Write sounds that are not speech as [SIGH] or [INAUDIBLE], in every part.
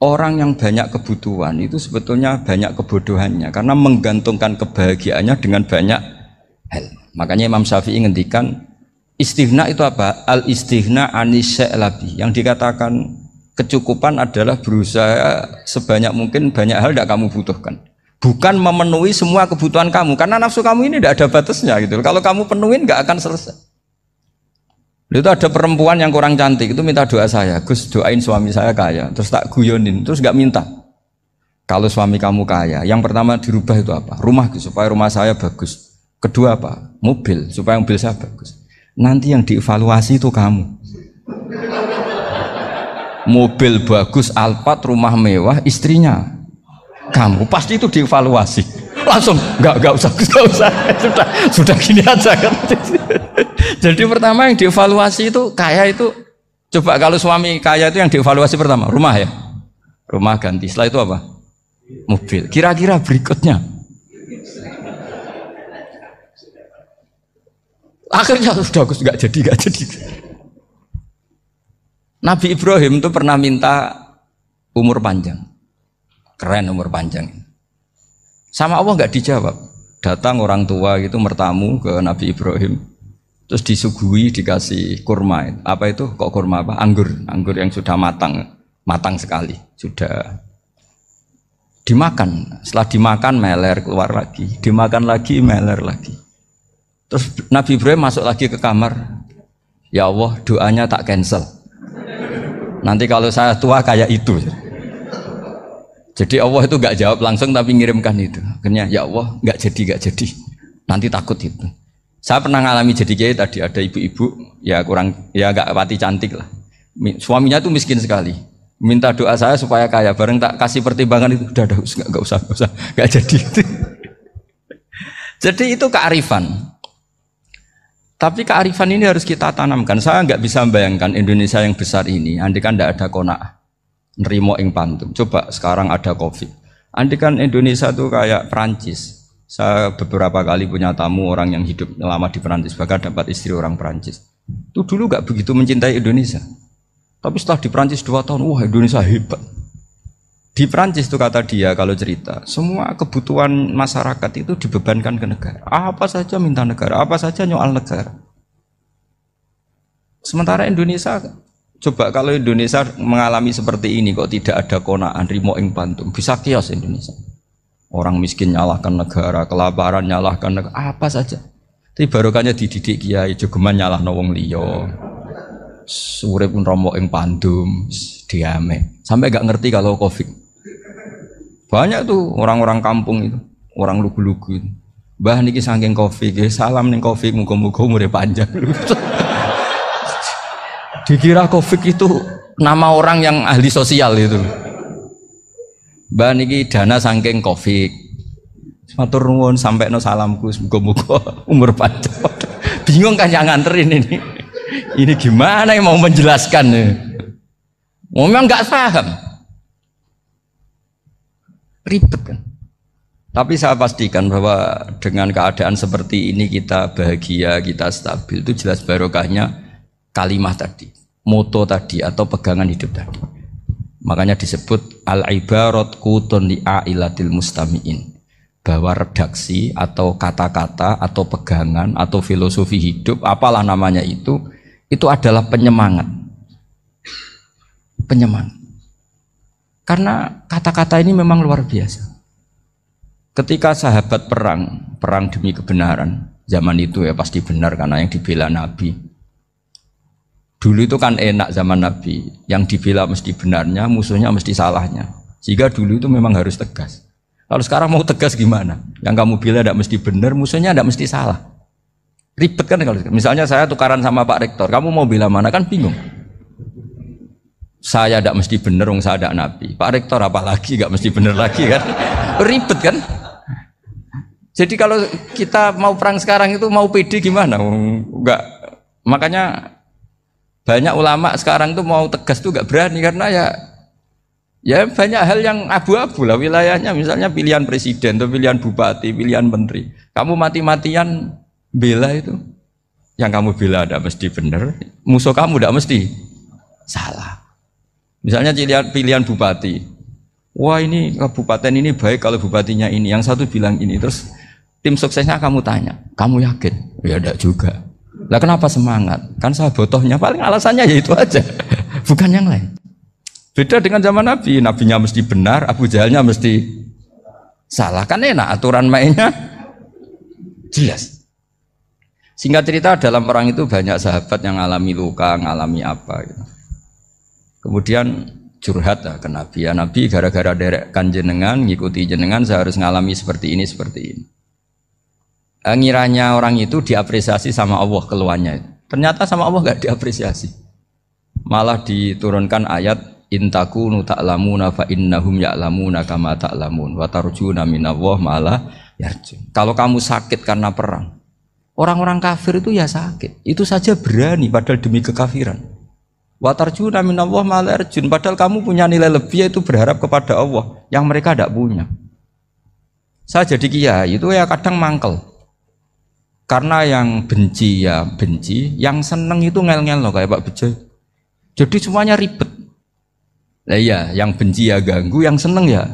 orang yang banyak kebutuhan itu sebetulnya banyak kebodohannya karena menggantungkan kebahagiaannya dengan banyak hal. Makanya Imam Syafi'i ngendikan istighna itu apa? Al istighna anis labi. Yang dikatakan kecukupan adalah berusaha sebanyak mungkin banyak hal tidak kamu butuhkan. Bukan memenuhi semua kebutuhan kamu karena nafsu kamu ini tidak ada batasnya gitu. Kalau kamu penuhin nggak akan selesai. Itu ada perempuan yang kurang cantik itu minta doa saya, Gus doain suami saya kaya, terus tak guyonin, terus nggak minta. Kalau suami kamu kaya, yang pertama dirubah itu apa? Rumah supaya rumah saya bagus. Kedua apa? Mobil supaya mobil saya bagus. Nanti yang dievaluasi itu kamu. Mobil bagus, Alphard, rumah mewah, istrinya kamu pasti itu dievaluasi. Langsung nggak nggak usah nggak usah [LAUGHS] sudah sudah gini aja kan. Jadi pertama yang dievaluasi itu kaya itu coba kalau suami kaya itu yang dievaluasi pertama rumah ya, rumah ganti. Setelah itu apa? Mobil. Kira-kira berikutnya. Akhirnya sudah aku nggak jadi nggak jadi. Nabi Ibrahim itu pernah minta umur panjang. Keren umur panjang. Sama Allah nggak dijawab. Datang orang tua itu mertamu ke Nabi Ibrahim terus disuguhi dikasih kurma. Apa itu? Kok kurma apa? Anggur. Anggur yang sudah matang. Matang sekali. Sudah dimakan. Setelah dimakan meler keluar lagi. Dimakan lagi meler lagi. Terus Nabi Ibrahim masuk lagi ke kamar. Ya Allah doanya tak cancel. Nanti kalau saya tua kayak itu. Jadi Allah itu nggak jawab langsung tapi ngirimkan itu. Akhirnya ya Allah nggak jadi nggak jadi. Nanti takut itu saya pernah ngalami jadi kiai tadi ada ibu-ibu ya kurang ya agak pati cantik lah. Suaminya tuh miskin sekali. Minta doa saya supaya kaya. Bareng tak kasih pertimbangan itu udah, udah nggak, nggak usah nggak usah nggak jadi. [LAUGHS] jadi itu kearifan. Tapi kearifan ini harus kita tanamkan. Saya nggak bisa membayangkan Indonesia yang besar ini. Andai kan ada konak, nerimo ing pantum. Coba sekarang ada covid. Andai kan Indonesia tuh kayak Perancis, saya beberapa kali punya tamu orang yang hidup lama di Perancis, bahkan dapat istri orang Perancis. Itu dulu gak begitu mencintai Indonesia. Tapi setelah di Perancis dua tahun, wah Indonesia hebat. Di Perancis itu kata dia kalau cerita, semua kebutuhan masyarakat itu dibebankan ke negara. Apa saja minta negara, apa saja nyoal negara. Sementara Indonesia, coba kalau Indonesia mengalami seperti ini kok tidak ada konaan, rimo ing pantum, bisa kios Indonesia. Orang miskin nyalahkan negara, kelaparan nyalahkan negara, apa saja. Tapi barokahnya dididik kiai, jogeman nyalah wong liya. Surip pun romo ing pandum, diame. Sampai gak ngerti kalau covid. Banyak tuh orang-orang kampung itu, orang lugu-lugu itu. Niki saking covid, salam nih covid, muga-muga umure panjang. [LAUGHS] Dikira covid itu nama orang yang ahli sosial itu. Mbak niki dana saking Covid. Matur nuwun sampai no salamku muga-muga [LAUGHS] umur panjang. [LAUGHS] Bingung kan yang nganterin ini. Ini gimana yang mau menjelaskan? Memang nggak paham. Ribet kan. Tapi saya pastikan bahwa dengan keadaan seperti ini kita bahagia, kita stabil itu jelas barokahnya kalimat tadi, moto tadi atau pegangan hidup tadi. Makanya disebut al ibarat kutun li ailatil mustamiin. Bahwa redaksi atau kata-kata atau pegangan atau filosofi hidup apalah namanya itu itu adalah penyemangat. Penyemangat. Karena kata-kata ini memang luar biasa. Ketika sahabat perang perang demi kebenaran zaman itu ya pasti benar karena yang dibela Nabi Dulu itu kan enak zaman Nabi, yang dibela mesti benarnya, musuhnya mesti salahnya. Sehingga dulu itu memang harus tegas. Kalau sekarang mau tegas gimana? Yang kamu bela tidak mesti benar, musuhnya tidak mesti salah. Ribet kan kalau misalnya saya tukaran sama Pak Rektor, kamu mau bela mana kan bingung. Saya tidak mesti benar, saya tidak Nabi. Pak Rektor apalagi nggak mesti benar lagi kan? [LAUGHS] Ribet kan? Jadi kalau kita mau perang sekarang itu mau pede gimana? Enggak. Makanya banyak ulama sekarang tuh mau tegas tuh gak berani karena ya ya banyak hal yang abu-abu lah wilayahnya misalnya pilihan presiden atau pilihan bupati, pilihan menteri. Kamu mati-matian bela itu yang kamu bela ada mesti benar, musuh kamu tidak mesti salah. Misalnya pilihan pilihan bupati, Wah ini kabupaten ini baik kalau bupatinya ini. Yang satu bilang ini. Terus tim suksesnya kamu tanya, kamu yakin? Ya tidak juga. Lah kenapa semangat? Kan saya botohnya paling alasannya ya itu aja, [LAUGHS] bukan yang lain. Beda dengan zaman Nabi, Nabinya mesti benar, Abu Jahalnya mesti salah. Kan enak aturan mainnya [LAUGHS] jelas. Singkat cerita dalam perang itu banyak sahabat yang alami luka, ngalami apa gitu. Kemudian curhat lah ke Nabi. Ya Nabi gara-gara derek kan jenengan, ngikuti jenengan saya harus ngalami seperti ini, seperti ini. Eh, ngiranya orang itu diapresiasi sama Allah keluarnya. Ternyata sama Allah gak diapresiasi. Malah diturunkan ayat intakunu ta'lamuna fa innahum ya'lamuna kama ta'lamun wa tarjuna minallah malah yarjun. Kalau kamu sakit karena perang, orang-orang kafir itu ya sakit. Itu saja berani padahal demi kekafiran. Watarjuna minallah malarjun. Padahal kamu punya nilai lebih yaitu berharap kepada Allah yang mereka tidak punya. Saya jadi kiai itu ya kadang mangkel. Karena yang benci ya benci, yang seneng itu ngel-ngel loh kayak Pak Bejo. Jadi semuanya ribet. Nah iya, yang benci ya ganggu, yang seneng ya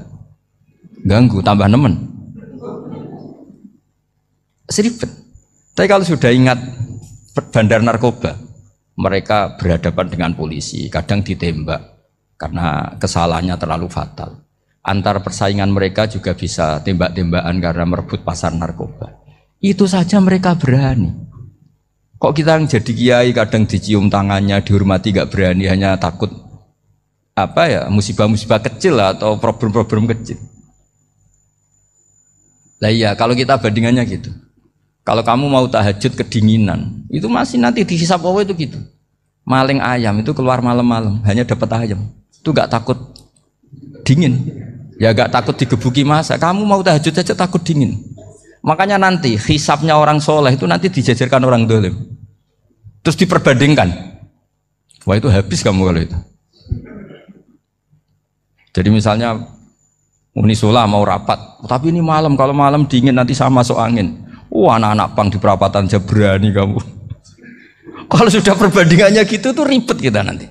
ganggu, tambah nemen. Seribet. Tapi kalau sudah ingat bandar narkoba, mereka berhadapan dengan polisi, kadang ditembak karena kesalahannya terlalu fatal. Antar persaingan mereka juga bisa tembak-tembakan karena merebut pasar narkoba. Itu saja mereka berani. Kok kita yang jadi kiai kadang dicium tangannya, dihormati gak berani, hanya takut apa ya musibah-musibah kecil atau problem-problem kecil. Lah iya, kalau kita bandingannya gitu. Kalau kamu mau tahajud kedinginan, itu masih nanti dihisap Allah itu gitu. Maling ayam itu keluar malam-malam, hanya dapat ayam. Itu gak takut dingin. Ya gak takut digebuki masa. Kamu mau tahajud saja takut dingin. Makanya nanti hisapnya orang soleh itu nanti dijajarkan orang dolim. Terus diperbandingkan. Wah itu habis kamu kalau itu. Jadi misalnya Unisula mau rapat, tapi ini malam kalau malam dingin nanti sama masuk angin. Wah anak-anak pang di perapatan aja berani kamu. [LAUGHS] Kalau sudah perbandingannya gitu tuh ribet kita nanti.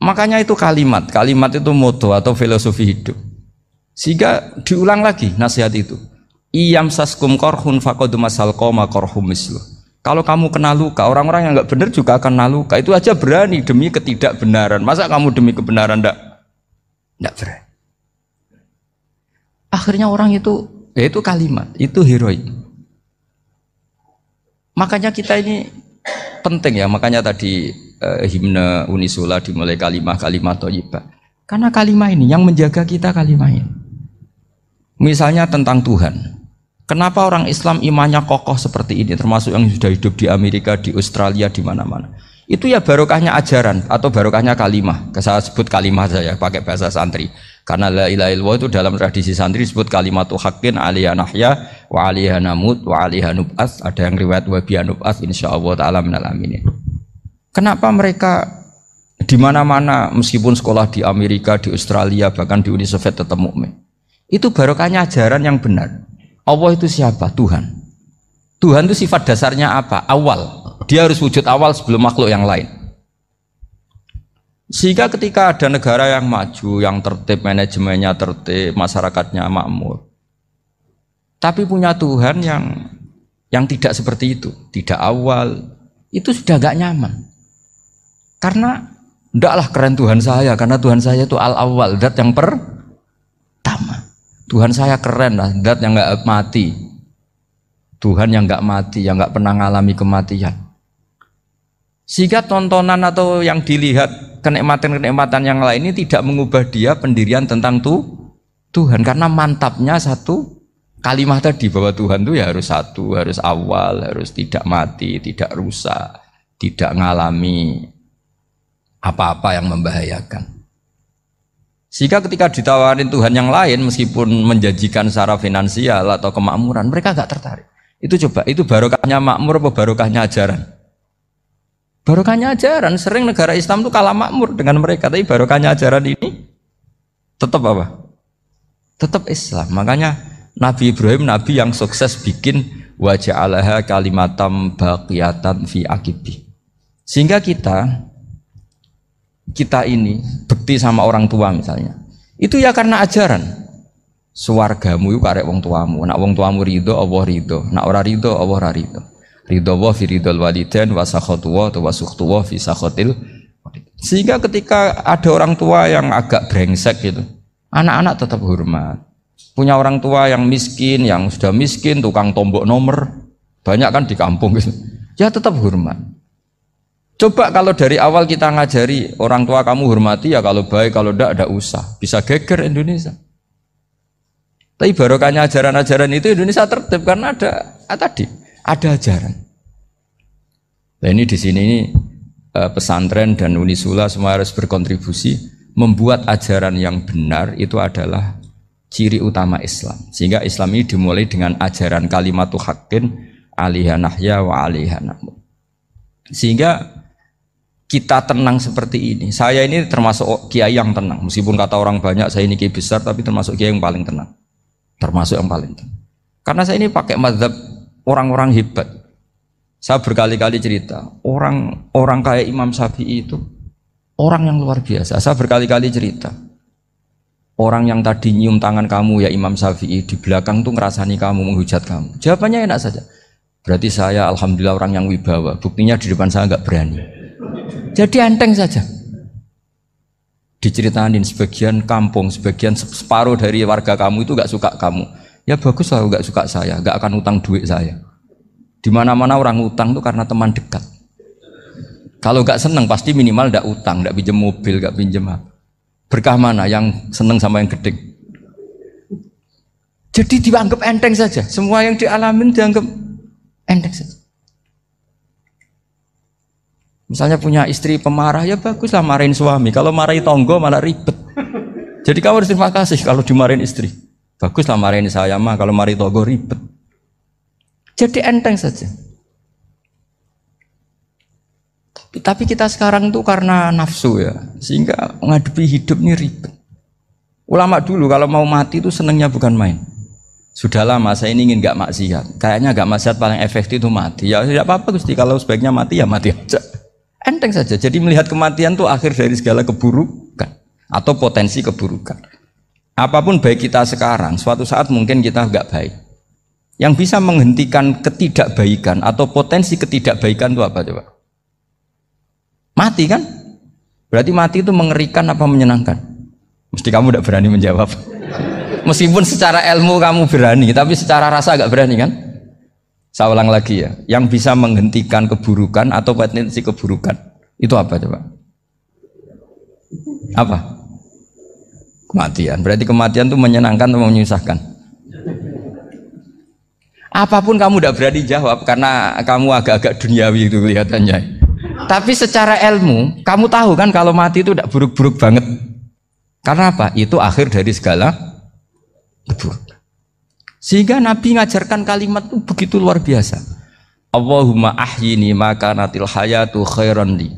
Makanya itu kalimat, kalimat itu moto atau filosofi hidup. Sehingga diulang lagi nasihat itu. Iyam saskum korhun fakodu masal koma korhum mislu. Kalau kamu kena luka, orang-orang yang nggak benar juga akan kena luka. Itu aja berani demi ketidakbenaran. Masa kamu demi kebenaran ndak ndak berani? Akhirnya orang itu, ya itu kalimat, itu heroik. Makanya kita ini penting ya, makanya tadi eh, himne Unisula dimulai kalimah-kalimah toyibah. Karena kalimah ini yang menjaga kita kalimah ini. Misalnya tentang Tuhan. Kenapa orang Islam imannya kokoh seperti ini, termasuk yang sudah hidup di Amerika, di Australia, di mana-mana. Itu ya barokahnya ajaran atau barokahnya kalimah. Saya sebut kalimah saya pakai bahasa santri. Karena la ilaha illallah itu dalam tradisi santri disebut kalimatu haqqin aliyah nahya wa aliyah namut wa aliyah nub'as. Ada yang riwayat wa biya nub'as insyaallah taala minal aminin. Kenapa mereka di mana-mana meskipun sekolah di Amerika, di Australia, bahkan di Uni Soviet tetap mukmin. Itu barokahnya ajaran yang benar. Allah itu siapa? Tuhan. Tuhan itu sifat dasarnya apa? Awal. Dia harus wujud awal sebelum makhluk yang lain. Sehingga ketika ada negara yang maju, yang tertib, manajemennya tertib, masyarakatnya makmur. Tapi punya Tuhan yang yang tidak seperti itu, tidak awal, itu sudah gak nyaman. Karena ndaklah keren Tuhan saya, karena Tuhan saya itu al awal, dat yang pertama. Tuhan saya keren lah, dat yang gak mati. Tuhan yang gak mati, yang gak pernah mengalami kematian. Sehingga tontonan atau yang dilihat kenikmatan-kenikmatan yang lain ini tidak mengubah dia pendirian tentang tuh Tuhan karena mantapnya satu kalimat tadi bahwa Tuhan itu ya harus satu, harus awal, harus tidak mati, tidak rusak, tidak mengalami apa-apa yang membahayakan. Sehingga ketika ditawarin Tuhan yang lain meskipun menjanjikan secara finansial atau kemakmuran, mereka gak tertarik. Itu coba, itu barokahnya makmur apa barokahnya ajaran? Barokahnya ajaran, sering negara Islam itu kalah makmur dengan mereka, tapi barokahnya ajaran ini tetap apa? Tetap Islam. Makanya Nabi Ibrahim Nabi yang sukses bikin wajah Allah kalimatam baqiyatan fi akibi. Sehingga kita kita ini bekti sama orang tua misalnya. Itu ya karena ajaran. Suwargamu itu karek wong tuamu. Nak wong tuamu ridho, Allah ridho. Nak ora ridho, Allah ora ridho. Ridho wa fi ridho walidain wa sakhatu wa wa sukhtu wa fi sakhatil sehingga ketika ada orang tua yang agak brengsek gitu, anak-anak tetap hormat. Punya orang tua yang miskin, yang sudah miskin, tukang tombok nomor, banyak kan di kampung gitu. Ya tetap hormat. Coba kalau dari awal kita ngajari orang tua kamu hormati ya kalau baik, kalau tidak ada usah. Bisa geger Indonesia. Tapi barokahnya ajaran-ajaran itu Indonesia tertib karena ada ah, tadi ada ajaran. Nah ini di sini ini eh, pesantren dan Unisula semua harus berkontribusi membuat ajaran yang benar itu adalah ciri utama Islam. Sehingga Islam ini dimulai dengan ajaran kalimatul haqqin alihanahya wa alihanahmu. Sehingga kita tenang seperti ini. Saya ini termasuk kiai yang tenang. Meskipun kata orang banyak saya ini kiai besar tapi termasuk kiai yang paling tenang termasuk yang paling tenang. Karena saya ini pakai mazhab orang-orang hebat. Saya berkali-kali cerita, orang orang kayak Imam Syafi'i itu orang yang luar biasa. Saya berkali-kali cerita. Orang yang tadi nyium tangan kamu ya Imam Syafi'i di belakang tuh ngerasani kamu, menghujat kamu. Jawabannya enak saja. Berarti saya alhamdulillah orang yang wibawa. Buktinya di depan saya nggak berani. Jadi enteng saja diceritain sebagian kampung, sebagian separuh dari warga kamu itu gak suka kamu. Ya bagus lah gak suka saya, gak akan utang duit saya. Di mana-mana orang utang tuh karena teman dekat. Kalau gak seneng pasti minimal gak utang, gak pinjam mobil, gak pinjam apa. Berkah mana yang seneng sama yang gede? Jadi dianggap enteng saja. Semua yang dialamin dianggap enteng saja. Misalnya punya istri pemarah ya baguslah marahin suami. Kalau marahin tonggo malah ribet. Jadi kamu harus terima kasih kalau dimarahin istri. Baguslah marahin saya mah kalau marahin tonggo ribet. Jadi enteng saja. Tapi, kita sekarang tuh karena nafsu ya, sehingga menghadapi hidup ini ribet. Ulama dulu kalau mau mati itu senengnya bukan main. Sudah lama saya ini ingin gak maksiat. Kayaknya gak maksiat paling efektif itu mati. Ya tidak apa-apa Gusti kalau sebaiknya mati ya mati aja. Enteng saja. Jadi melihat kematian itu akhir dari segala keburukan atau potensi keburukan. Apa pun baik kita sekarang, suatu saat mungkin kita nggak baik. Yang bisa menghentikan ketidakbaikan atau potensi ketidakbaikan itu apa coba? Mati kan? Berarti mati itu mengerikan apa menyenangkan? Mesti kamu tidak berani menjawab. [LAUGHS] Meskipun secara ilmu kamu berani, tapi secara rasa agak berani kan? Saya ulang lagi ya, yang bisa menghentikan keburukan atau potensi keburukan itu apa coba? Apa? Kematian. Berarti kematian itu menyenangkan atau menyusahkan? Apa pun kamu tidak berani jawab karena kamu agak-agak duniawi itu kelihatannya. Tapi secara ilmu, kamu tahu kan kalau mati itu tidak buruk-buruk banget. Karena apa? Itu akhir dari segala keburukan. Sehingga Nabi ngajarkan kalimat itu begitu luar biasa. Allahumma ahyini maka natil hayatu khairan li.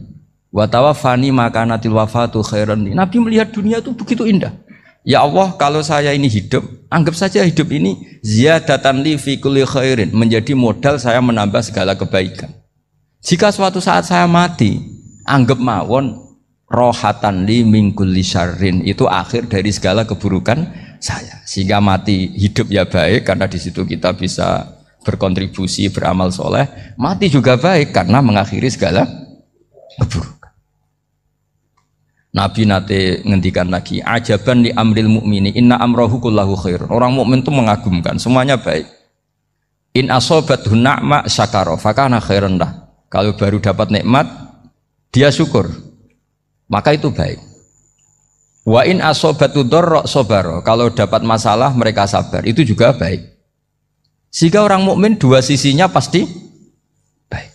Wa tawaffani maka natil wafatu khairan li. Nabi melihat dunia itu begitu indah. Ya Allah, kalau saya ini hidup, anggap saja hidup ini ziyadatan li fi kulli khairin, menjadi modal saya menambah segala kebaikan. Jika suatu saat saya mati, anggap mawon rohatan li min syarrin, itu akhir dari segala keburukan saya. Sehingga mati hidup ya baik karena di situ kita bisa berkontribusi beramal soleh. Mati juga baik karena mengakhiri segala keburukan. Nabi nate ngendikan lagi, ajaban di amril mukmini inna amrohu kullahu khair. Orang mukmin itu mengagumkan, semuanya baik. In asobat hunakma syakaro, fakana khairan dah. Kalau baru dapat nikmat, dia syukur, maka itu baik. Wa in asobatu dorok sobaro. Kalau dapat masalah mereka sabar. Itu juga baik. Sehingga orang mukmin dua sisinya pasti baik.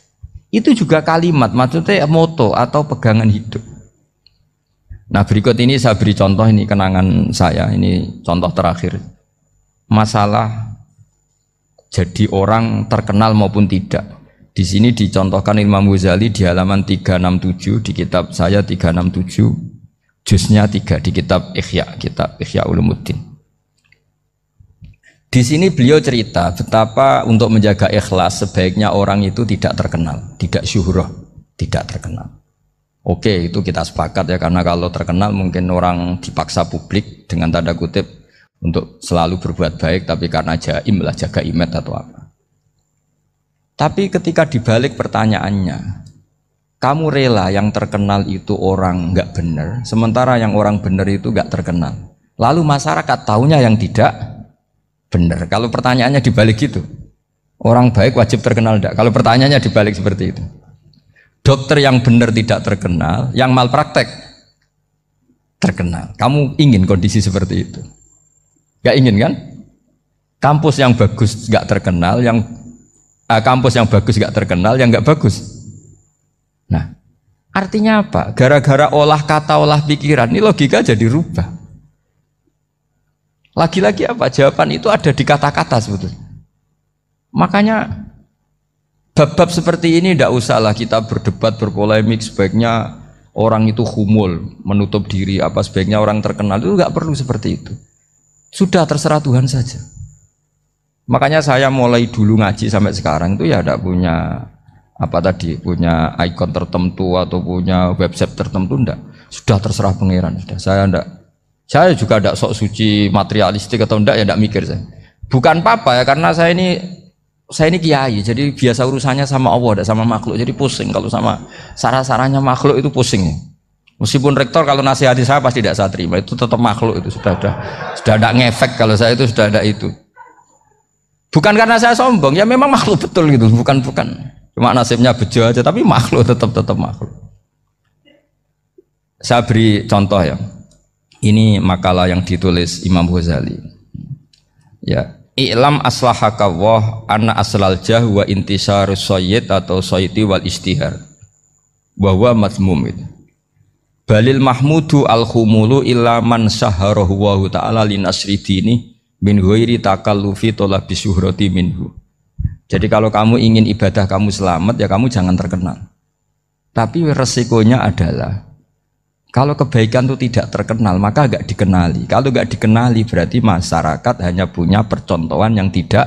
Itu juga kalimat, maksudnya moto atau pegangan hidup. Nah berikut ini saya beri contoh ini kenangan saya. Ini contoh terakhir. Masalah jadi orang terkenal maupun tidak. Di sini dicontohkan Imam Ghazali di halaman 367 di kitab saya 367 Jusnya tiga di kitab Ikhya, kitab Ikhya Ulumuddin. Di sini beliau cerita betapa untuk menjaga ikhlas sebaiknya orang itu tidak terkenal, tidak syuhroh, tidak terkenal. Oke, itu kita sepakat ya karena kalau terkenal mungkin orang dipaksa publik dengan tanda kutip untuk selalu berbuat baik tapi karena jaim lah jaga imet atau apa. Tapi ketika dibalik pertanyaannya, kamu rela yang terkenal itu orang nggak benar, sementara yang orang benar itu nggak terkenal. Lalu masyarakat tahunya yang tidak benar. Kalau pertanyaannya dibalik gitu, orang baik wajib terkenal enggak? Kalau pertanyaannya dibalik seperti itu. Dokter yang benar tidak terkenal, yang malpraktek terkenal. Kamu ingin kondisi seperti itu? Gak ingin kan? Kampus yang bagus gak terkenal, yang uh, kampus yang bagus gak terkenal, yang gak bagus. Nah, artinya apa? Gara-gara olah kata, olah pikiran, ini logika jadi rubah. Lagi-lagi apa? Jawaban itu ada di kata-kata sebetulnya. Makanya Bab-bab seperti ini tidak usahlah kita berdebat, berpolemik. Sebaiknya orang itu humul, menutup diri. Apa sebaiknya orang terkenal itu nggak perlu seperti itu. Sudah terserah Tuhan saja. Makanya saya mulai dulu ngaji sampai sekarang itu ya tidak punya apa tadi punya ikon tertentu atau punya website tertentu? Ndak. Sudah terserah pangeran sudah. Saya ndak. Saya juga ndak sok suci materialistik atau ndak ya ndak mikir saya. Bukan apa ya karena saya ini saya ini kiai, jadi biasa urusannya sama Allah, tidak sama makhluk. Jadi pusing kalau sama sarah-sarahnya makhluk itu pusing. Meskipun rektor kalau nasihati saya pasti tidak saya terima, itu tetap makhluk itu sudah ada sudah ada ngefek kalau saya itu sudah ada itu. Bukan karena saya sombong, ya memang makhluk betul gitu, bukan bukan. Cuma nasibnya bejo aja, tapi makhluk tetap tetap makhluk. Saya beri contoh ya. Ini makalah yang ditulis Imam Ghazali. Ya, I'lam aslahaka wah anna aslal jah wa intisarus sayyid atau sayyidi wal istihar bahwa mazmum balil mahmudu al khumulu illa man saharahu wa ta'ala linasri dini min ghairi takallufi talabi syuhrati minhu jadi kalau kamu ingin ibadah kamu selamat ya kamu jangan terkenal tapi resikonya adalah kalau kebaikan itu tidak terkenal, maka agak dikenali. Kalau nggak dikenali, berarti masyarakat hanya punya percontohan yang tidak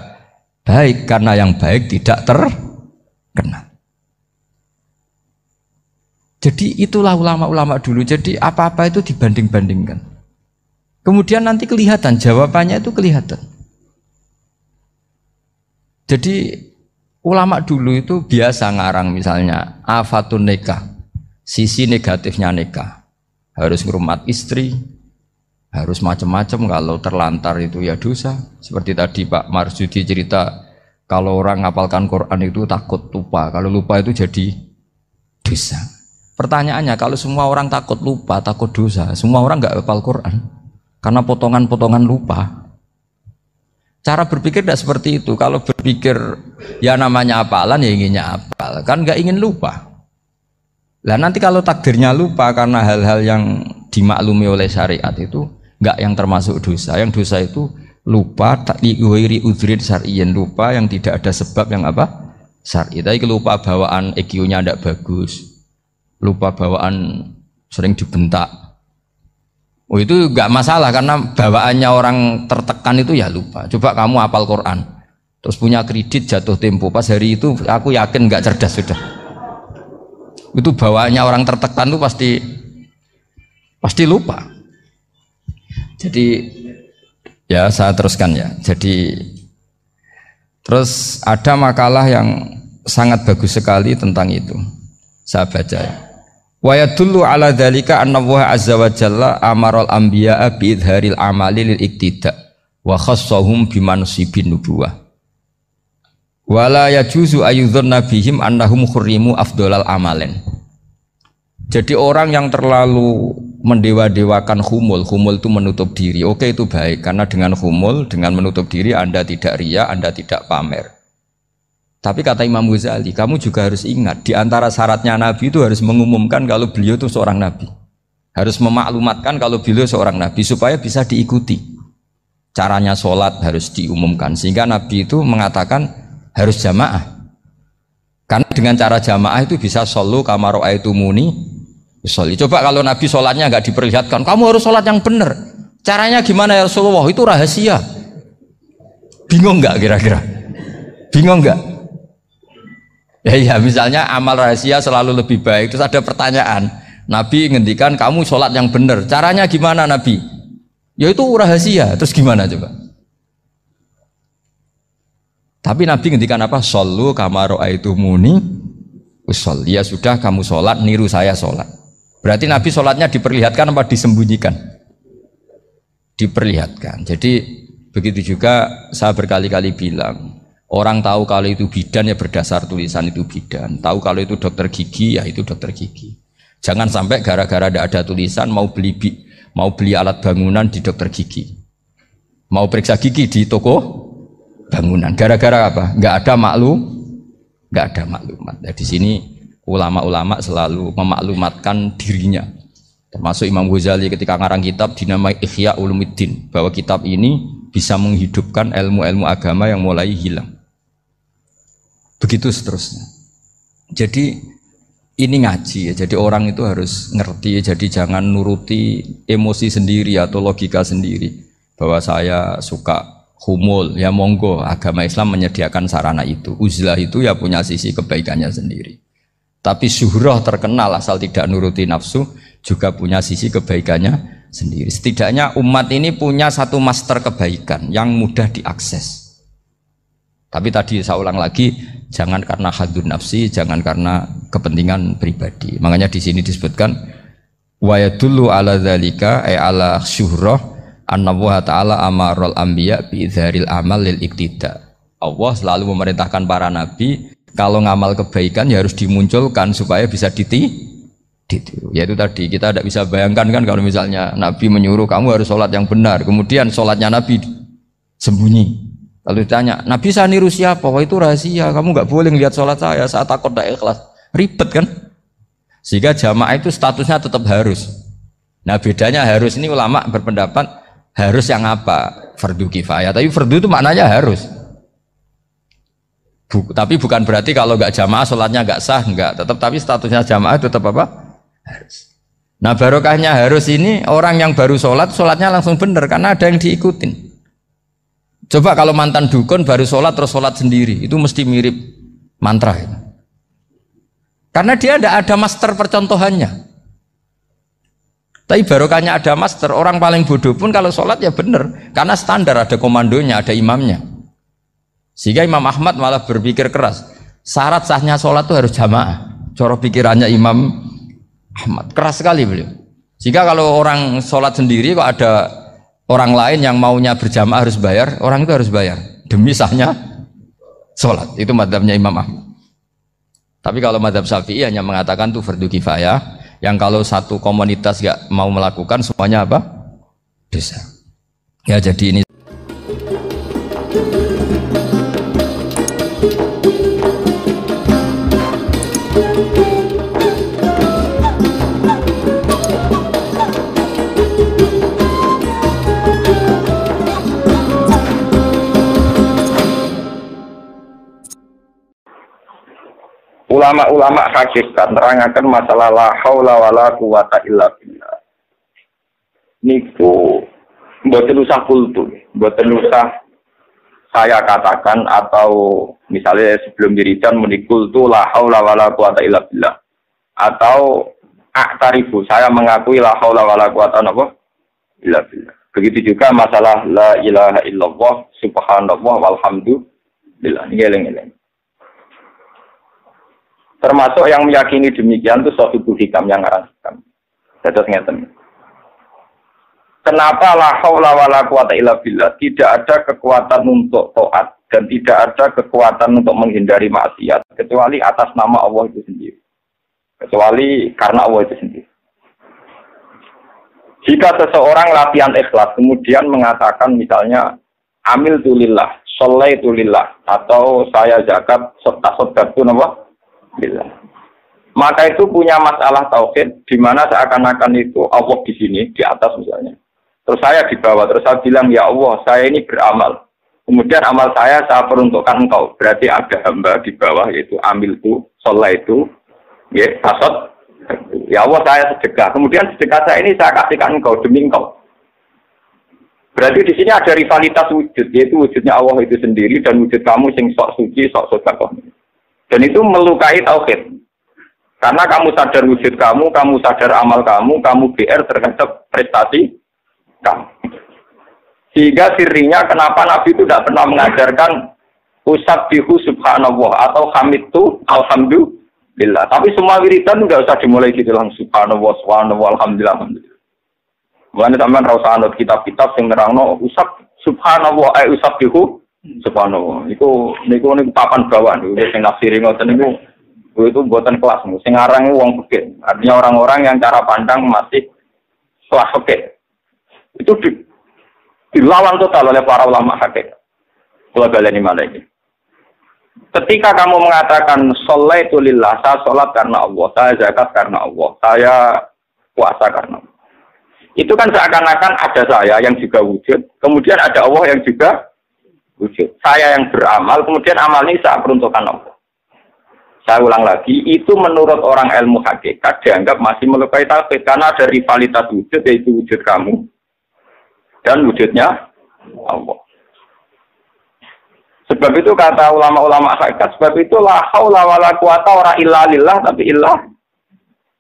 baik, karena yang baik tidak terkenal. Jadi itulah ulama-ulama dulu. Jadi apa-apa itu dibanding-bandingkan. Kemudian nanti kelihatan, jawabannya itu kelihatan. Jadi ulama dulu itu biasa ngarang misalnya afatun nikah, sisi negatifnya nikah harus ngurumat istri, harus macam-macam kalau terlantar itu ya dosa. Seperti tadi Pak Marsudi cerita kalau orang ngapalkan Quran itu takut lupa, kalau lupa itu jadi dosa. Pertanyaannya kalau semua orang takut lupa, takut dosa, semua orang nggak hafal Quran karena potongan-potongan lupa. Cara berpikir tidak seperti itu. Kalau berpikir ya namanya apalan ya inginnya apal, kan nggak ingin lupa. Lah nanti kalau takdirnya lupa karena hal-hal yang dimaklumi oleh syariat itu enggak yang termasuk dosa. Yang dosa itu lupa tak liwiri udrin syar'iyin lupa yang tidak ada sebab yang apa? Syar'i. Tapi lupa bawaan EQ-nya tidak bagus. Lupa bawaan sering dibentak. Oh itu enggak masalah karena bawaannya orang tertekan itu ya lupa. Coba kamu apal Quran. Terus punya kredit jatuh tempo pas hari itu aku yakin enggak cerdas sudah itu bawaannya orang tertekan itu pasti pasti lupa. Jadi ya saya teruskan ya. Jadi terus ada makalah yang sangat bagus sekali tentang itu. Saya baca ya. Wa yadullu ala dzalika anna Allah azza wa jalla amaral anbiya'a bi idharil amali lil iktida wa khassahum bi mansibin nubuwah. Wala yajuzu ayudzunna bihim annahum khurrimu afdolal amalen. Jadi orang yang terlalu mendewa-dewakan humul, humul itu menutup diri. Oke itu baik karena dengan humul, dengan menutup diri Anda tidak ria, Anda tidak pamer. Tapi kata Imam Ghazali, kamu juga harus ingat di antara syaratnya Nabi itu harus mengumumkan kalau beliau itu seorang Nabi. Harus memaklumatkan kalau beliau seorang Nabi supaya bisa diikuti. Caranya sholat harus diumumkan sehingga Nabi itu mengatakan harus jamaah. Karena dengan cara jamaah itu bisa solu kamaro itu muni. Soli. Coba kalau Nabi sholatnya nggak diperlihatkan, kamu harus sholat yang benar. Caranya gimana ya Rasulullah? Itu rahasia. Bingung nggak kira-kira? Bingung nggak? [LAUGHS] Ya, ya misalnya amal rahasia selalu lebih baik. Terus ada pertanyaan, Nabi ngendikan kamu sholat yang benar. Caranya gimana Nabi? Ya itu rahasia. Terus gimana coba? Tapi Nabi ngendikan apa? Sallu kamaro itu muni usol. Ya sudah kamu sholat, niru saya sholat. Berarti Nabi sholatnya diperlihatkan apa disembunyikan? Diperlihatkan. Jadi begitu juga saya berkali-kali bilang, orang tahu kalau itu bidan ya berdasar tulisan itu bidan. Tahu kalau itu dokter gigi ya itu dokter gigi. Jangan sampai gara-gara tidak ada tulisan mau beli mau beli alat bangunan di dokter gigi. Mau periksa gigi di toko bangunan. Gara-gara apa? Nggak ada maklum, nggak ada maklumat. Nah, di sini ulama-ulama selalu memaklumatkan dirinya. Termasuk Imam Ghazali ketika ngarang kitab dinamai Ihya Ulumuddin bahwa kitab ini bisa menghidupkan ilmu-ilmu agama yang mulai hilang. Begitu seterusnya. Jadi ini ngaji ya. Jadi orang itu harus ngerti ya. Jadi jangan nuruti emosi sendiri atau logika sendiri bahwa saya suka humul ya monggo agama Islam menyediakan sarana itu. Uzlah itu ya punya sisi kebaikannya sendiri. Tapi syuhrah terkenal asal tidak nuruti nafsu juga punya sisi kebaikannya sendiri. Setidaknya umat ini punya satu master kebaikan yang mudah diakses. Tapi tadi saya ulang lagi, jangan karena hadun nafsi, jangan karena kepentingan pribadi. Makanya di sini disebutkan wa yadullu ala dzalika ay ala syuhrah anna wa ta'ala amarul anbiya bi dzaril amal lil iktida. Allah selalu memerintahkan para nabi kalau ngamal kebaikan ya harus dimunculkan supaya bisa diti ditiru. Ya itu tadi kita tidak bisa bayangkan kan kalau misalnya Nabi menyuruh kamu harus sholat yang benar, kemudian sholatnya Nabi sembunyi. Lalu ditanya, Nabi saya niru siapa? Wah itu rahasia, kamu nggak boleh lihat sholat saya saat takut tidak ikhlas. Ribet kan? Sehingga jamaah itu statusnya tetap harus. Nah bedanya harus ini ulama berpendapat harus yang apa? Fardu kifayah. Tapi fardu itu maknanya harus. Buk, tapi bukan berarti kalau nggak jamaah sholatnya nggak sah, nggak. Tetap tapi statusnya jamaah tetap apa? Harus. Nah barokahnya harus ini orang yang baru sholat, sholatnya langsung benar karena ada yang diikutin. Coba kalau mantan dukun baru sholat terus sholat sendiri, itu mesti mirip mantra. Ya. Karena dia tidak ada master percontohannya. Tapi barokahnya ada master, orang paling bodoh pun kalau sholat ya benar, karena standar ada komandonya, ada imamnya. Sehingga Imam Ahmad malah berpikir keras, syarat sahnya sholat itu harus jamaah. Coro pikirannya Imam Ahmad keras sekali beliau. Jika kalau orang sholat sendiri kok ada orang lain yang maunya berjamaah harus bayar, orang itu harus bayar demi sahnya sholat. Itu madhabnya Imam Ahmad. Tapi kalau madhab Syafi'i hanya mengatakan itu fardu kifayah, yang kalau satu komunitas gak mau melakukan semuanya apa? Dosa. Ya jadi ini ulama-ulama hakikat terangkan masalah la haula wala quwata illa billah. Niku mboten usah kultu, mboten usah saya katakan atau misalnya sebelum dirijan menikul tu la haula wala quwata illa billah. Atau aktarifu saya mengakui la haula wala quwata illa billah. Begitu juga masalah la ilaha illallah subhanallah walhamdulillah. Ini geleng-geleng. Termasuk yang meyakini demikian itu suatu hikam yang ngarang hikam. Terus ngeten. Kenapa la haula wala quwata illa billah? Tidak ada kekuatan untuk taat dan tidak ada kekuatan untuk menghindari maksiat kecuali atas nama Allah itu sendiri. Kecuali karena Allah itu sendiri. Jika seseorang latihan ikhlas kemudian mengatakan misalnya amil tulillah, soleh tulillah, atau saya zakat, serta sodat itu Bila. Maka itu punya masalah tauhid di mana seakan-akan itu Allah di sini di atas misalnya. Terus saya di bawah, terus saya bilang ya Allah, saya ini beramal. Kemudian amal saya saya peruntukkan engkau. Berarti ada hamba di bawah yaitu amilku, sholat itu, ya, kasot. Ya Allah saya sedekah. Kemudian sedekah saya ini saya kasihkan engkau demi engkau. Berarti di sini ada rivalitas wujud, yaitu wujudnya Allah itu sendiri dan wujud kamu sing sok suci, sok sodakoh. Dan itu melukai tauhid. Karena kamu sadar wujud kamu, kamu sadar amal kamu, kamu BR terhadap prestasi kamu. Sehingga sirinya kenapa Nabi itu tidak pernah mengajarkan usab bihu subhanallah atau hamid itu alhamdulillah. Tapi semua wiridan nggak usah dimulai gitu langsung subhanallah, subhanallah, alhamdulillah, alhamdulillah. Bukan sampean ra anut kitab-kitab sing nerangno usab subhanallah eh usab bihu subhanallah. Iku niku niku papan bawah niku sing nafsiri ngoten niku itu buatan kelas sing aran wong fikih. Artinya orang-orang yang cara pandang masih kelas fikih. Itu di, dilawan total oleh para ulama hakikat. Kalau baleni ini. Ketika kamu mengatakan sholat itu lillah, saya sholat karena Allah, saya zakat karena Allah, saya puasa karena Allah. Itu kan seakan-akan ada saya yang juga wujud, kemudian ada Allah yang juga wujud. Saya yang beramal, kemudian amal ini saya peruntukkan Allah. Saya ulang lagi, itu menurut orang ilmu hakikat dianggap masih melukai tauhid karena ada rivalitas wujud yaitu wujud kamu dan wujudnya Allah. Sebab itu kata ulama-ulama hakikat, sebab itu la haula wala quwata ora illa lillah tapi illah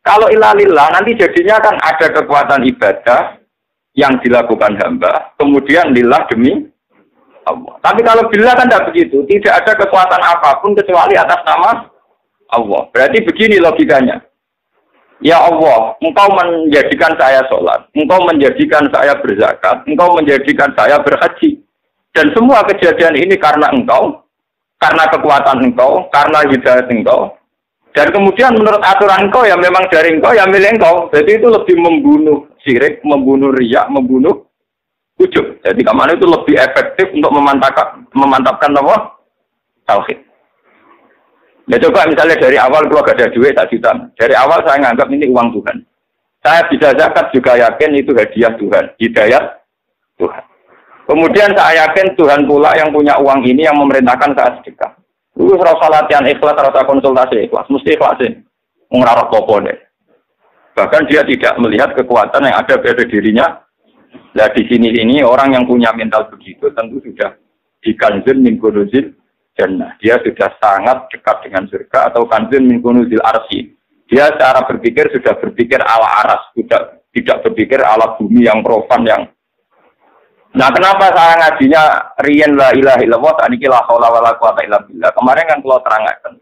kalau ilalillah nanti jadinya kan ada kekuatan ibadah yang dilakukan hamba, kemudian lillah demi Allah. Tapi kalau bila kan tidak begitu, tidak ada kekuatan apa pun kecuali atas nama Allah. Berarti begini logikanya. Ya Allah, engkau menjadikan saya sholat, engkau menjadikan saya berzakat, engkau menjadikan saya berhaji. Dan semua kejadian ini karena engkau, karena kekuatan engkau, karena hidayat engkau, dan kemudian menurut aturan engkau ya memang dari engkau ya milik engkau. Jadi itu lebih membunuh syirik, membunuh riak, membunuh ujub. Jadi ke mana itu lebih efektif untuk memantapkan memantapkan apa? Tauhid. Ya coba misalnya dari awal kalau gak ada duit tak juta. Dari awal saya nganggap ini uang Tuhan. Saya bisa zakat juga yakin itu hadiah Tuhan, hidayat Tuhan. Kemudian saya yakin Tuhan pula yang punya uang ini yang memerintahkan saya sedekah. Itu rasa latihan ikhlas, rasa konsultasi ikhlas, mesti ikhlas sih. Mengarah popo deh. Bahkan dia tidak melihat kekuatan yang ada pada dirinya. Nah di sini ini orang yang punya mental begitu tentu sudah di kanzun min kunuzil jannah. Dia sudah sangat dekat dengan surga atau kanzun min kunuzil arsi. Dia cara berpikir sudah berpikir ala aras, tidak tidak berpikir ala bumi yang profan yang Nah, kenapa saya ngajinya riyen la ilaha illallah tak niki la haula wala quwata illa billah. Kemarin kan kalau terangkan.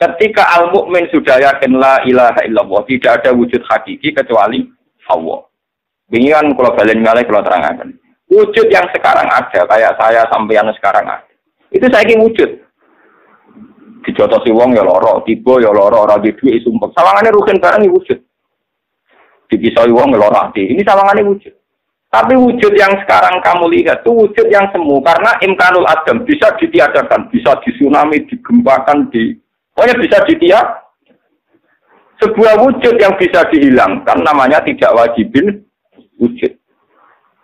Ketika al mukmin sudah yakin la ilaha illallah, tidak ada wujud hakiki kecuali Allah. Ini kan kalau balen ngalih kalau terangkan. Wujud yang sekarang ada, kayak saya sampeyan sekarang ada. Itu saya ingin wujud. Dijotosi wong ya loro, tiba ya loro, ora di duit sumpek. Sawangane rugen barang wujud. Dipisoi wong ya loro ati. Ini sawangane wujud. Tapi wujud yang sekarang kamu lihat itu wujud yang semu karena imkanul adam bisa ditiadakan, bisa disunami, digempakan, di pokoknya bisa ditiak. Sebuah wujud yang bisa dihilangkan namanya tidak wajibin wujud.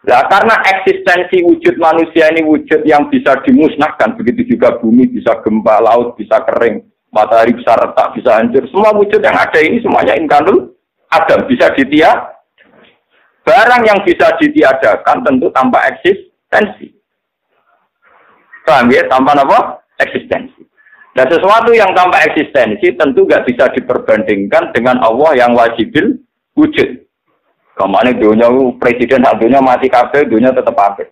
Nah, karena eksistensi wujud manusia ini wujud yang bisa dimusnahkan, begitu juga bumi bisa gempa, laut bisa kering, matahari bisa retak, bisa hancur. Semua wujud yang ada ini semuanya imkanul adam bisa ditiak Barang yang bisa ditiadakan tentu tanpa eksistensi. Paham ya? Tanpa apa? Eksistensi. Nah sesuatu yang tanpa eksistensi tentu nggak bisa diperbandingkan dengan Allah yang wajibil wujud. Kamane dunia presiden sak dunia mati kabeh, dunia tetep apik.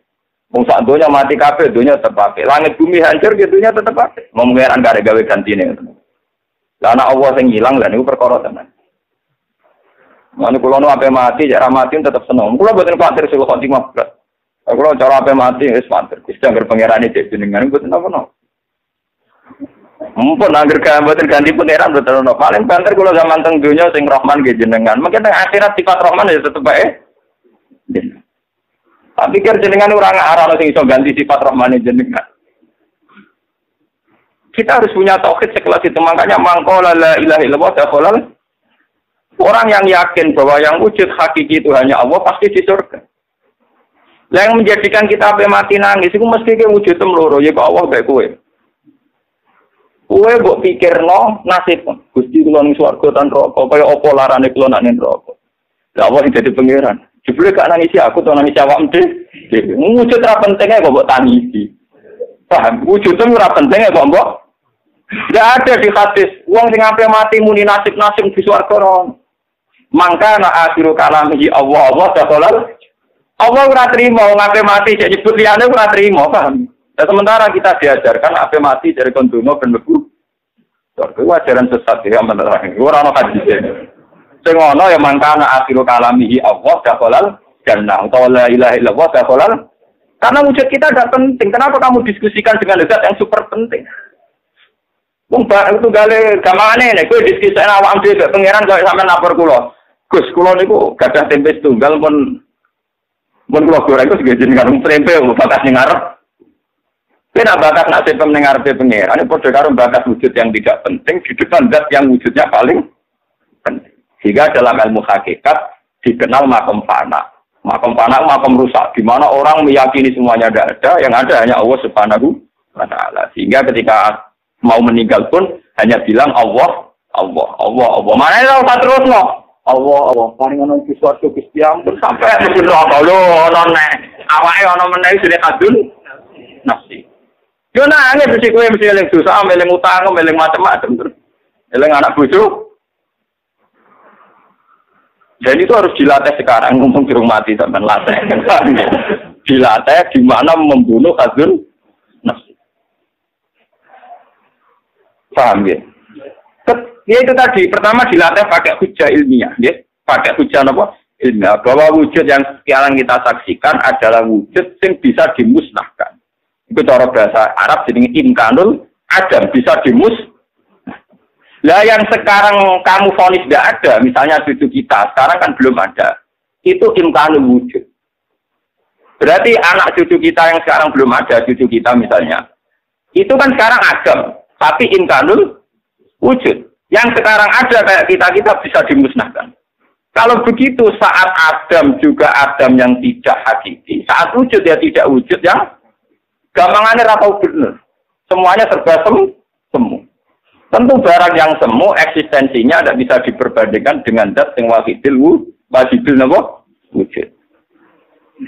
Wong sak dunia mati kabeh, dunia tetep apik. Langit bumi hancur gitu dunia tetap apik. Ngomongeran gak gawe gantine. Lah anak Allah sing ilang lah niku perkara tenan. Mane kula nu ape mati, cara mati tetap seneng. Kula boten kuatir sik kok timah. Kula cara ape mati wis mantep. Gusti anggar pangerane dek jenengan mboten napa-napa. Mumpun angger buatin ganti pangeran betul no. Paling banter kulo zaman teng dunia sing Rahman gitu jenengan. Mungkin teng akhirat sifat Rahman ya tetep baik. Tapi pikir jenengan orang arah sing iso ganti sifat Rahman jenengan. Kita harus punya tauhid sekelas itu. Makanya mangkola la ilaha illallah Orang yang yakin bahwa yang wujud hakiki itu hanya Allah pasti di surga. Yang menjadikan kita mati nangis itu mesti ke wujud ya Allah baik kue. Kue buat pikir no nasib gusti kula ning swarga tan rokok kaya apa larane kula nak ning rokok. Lah Allah jadi pangeran. Jebule gak nangisi aku to nangis awakmu deh. Wujud ra pentingnya kok mbok tangisi. Paham? Wujud ora pentingnya kok mbok Tidak ada di hadis. Uang sing sampai mati muni nasib nasib di suarga ron. Mangka na akhiru kalamihi Allah Allah dakhalal Allah ora terima ngape mati jadi nyebut liyane ora paham? Dan sementara kita diajarkan apa mati dari kondono ben mlebu. Itu ajaran sesat ya bener. Ora ono hadis. Sing ono ya mangkana akhiru kalamihi Allah dakhalal jannah utawa la ilaha illallah karena wujud kita tidak penting. Kenapa kamu diskusikan dengan zat yang super penting? Wong itu gale gampangane nek kowe diskusi awak dhewe pangeran kok sampean lapor kula. Gus, kula niku gadah tempe tunggal pun pun kula goreng sing jenengan tempe bakas ning. Tidak bakas ning ngarepe pangeran, ini padha karo bakas wujud yang tidak penting di depan zat yang wujudnya paling penting. Sehingga dalam ilmu hakikat dikenal makom fana. Makom fana makom rusak, di mana orang meyakini semuanya tidak ada, yang ada hanya Allah Subhanahu wa taala. Sehingga ketika mau meninggal pun hanya bilang Allah, Allah, Allah, Allah. Mana itu terus no? Allah Allah paling ono di suatu Gusti ampun sampai mesti apa lho ono nek awake ono meneh sudah kadun nafsi yo nangis mesti kowe mesti eling dosa eling utang eling macam-macam terus eling anak bojo dan itu harus dilatih sekarang ngomong di rumah mati sampai latih [LAUGHS] dilatih di mana membunuh kadun nafsi paham ya Ya itu tadi, pertama dilatih pakai hujah ilmiah, ya. Pakai hujah apa? Ilmiah. Bahwa wujud yang sekarang kita saksikan adalah wujud yang bisa dimusnahkan. Itu cara bahasa Arab jadi imkanul adam, bisa dimus. Lah yang sekarang kamu vonis tidak ada, misalnya cucu kita, sekarang kan belum ada. Itu imkanul wujud. Berarti anak cucu kita yang sekarang belum ada, cucu kita misalnya. Itu kan sekarang adam, tapi imkanul wujud. Yang sekarang ada kayak kita, kita bisa dimusnahkan. Kalau begitu saat Adam juga Adam yang tidak hakiki, saat wujud ya tidak wujud yang gampangannya ratau benar. Semuanya serba semu, semu. Tentu barang yang semu eksistensinya tidak bisa diperbandingkan dengan dat yang wajibul wajibul nabo wujud.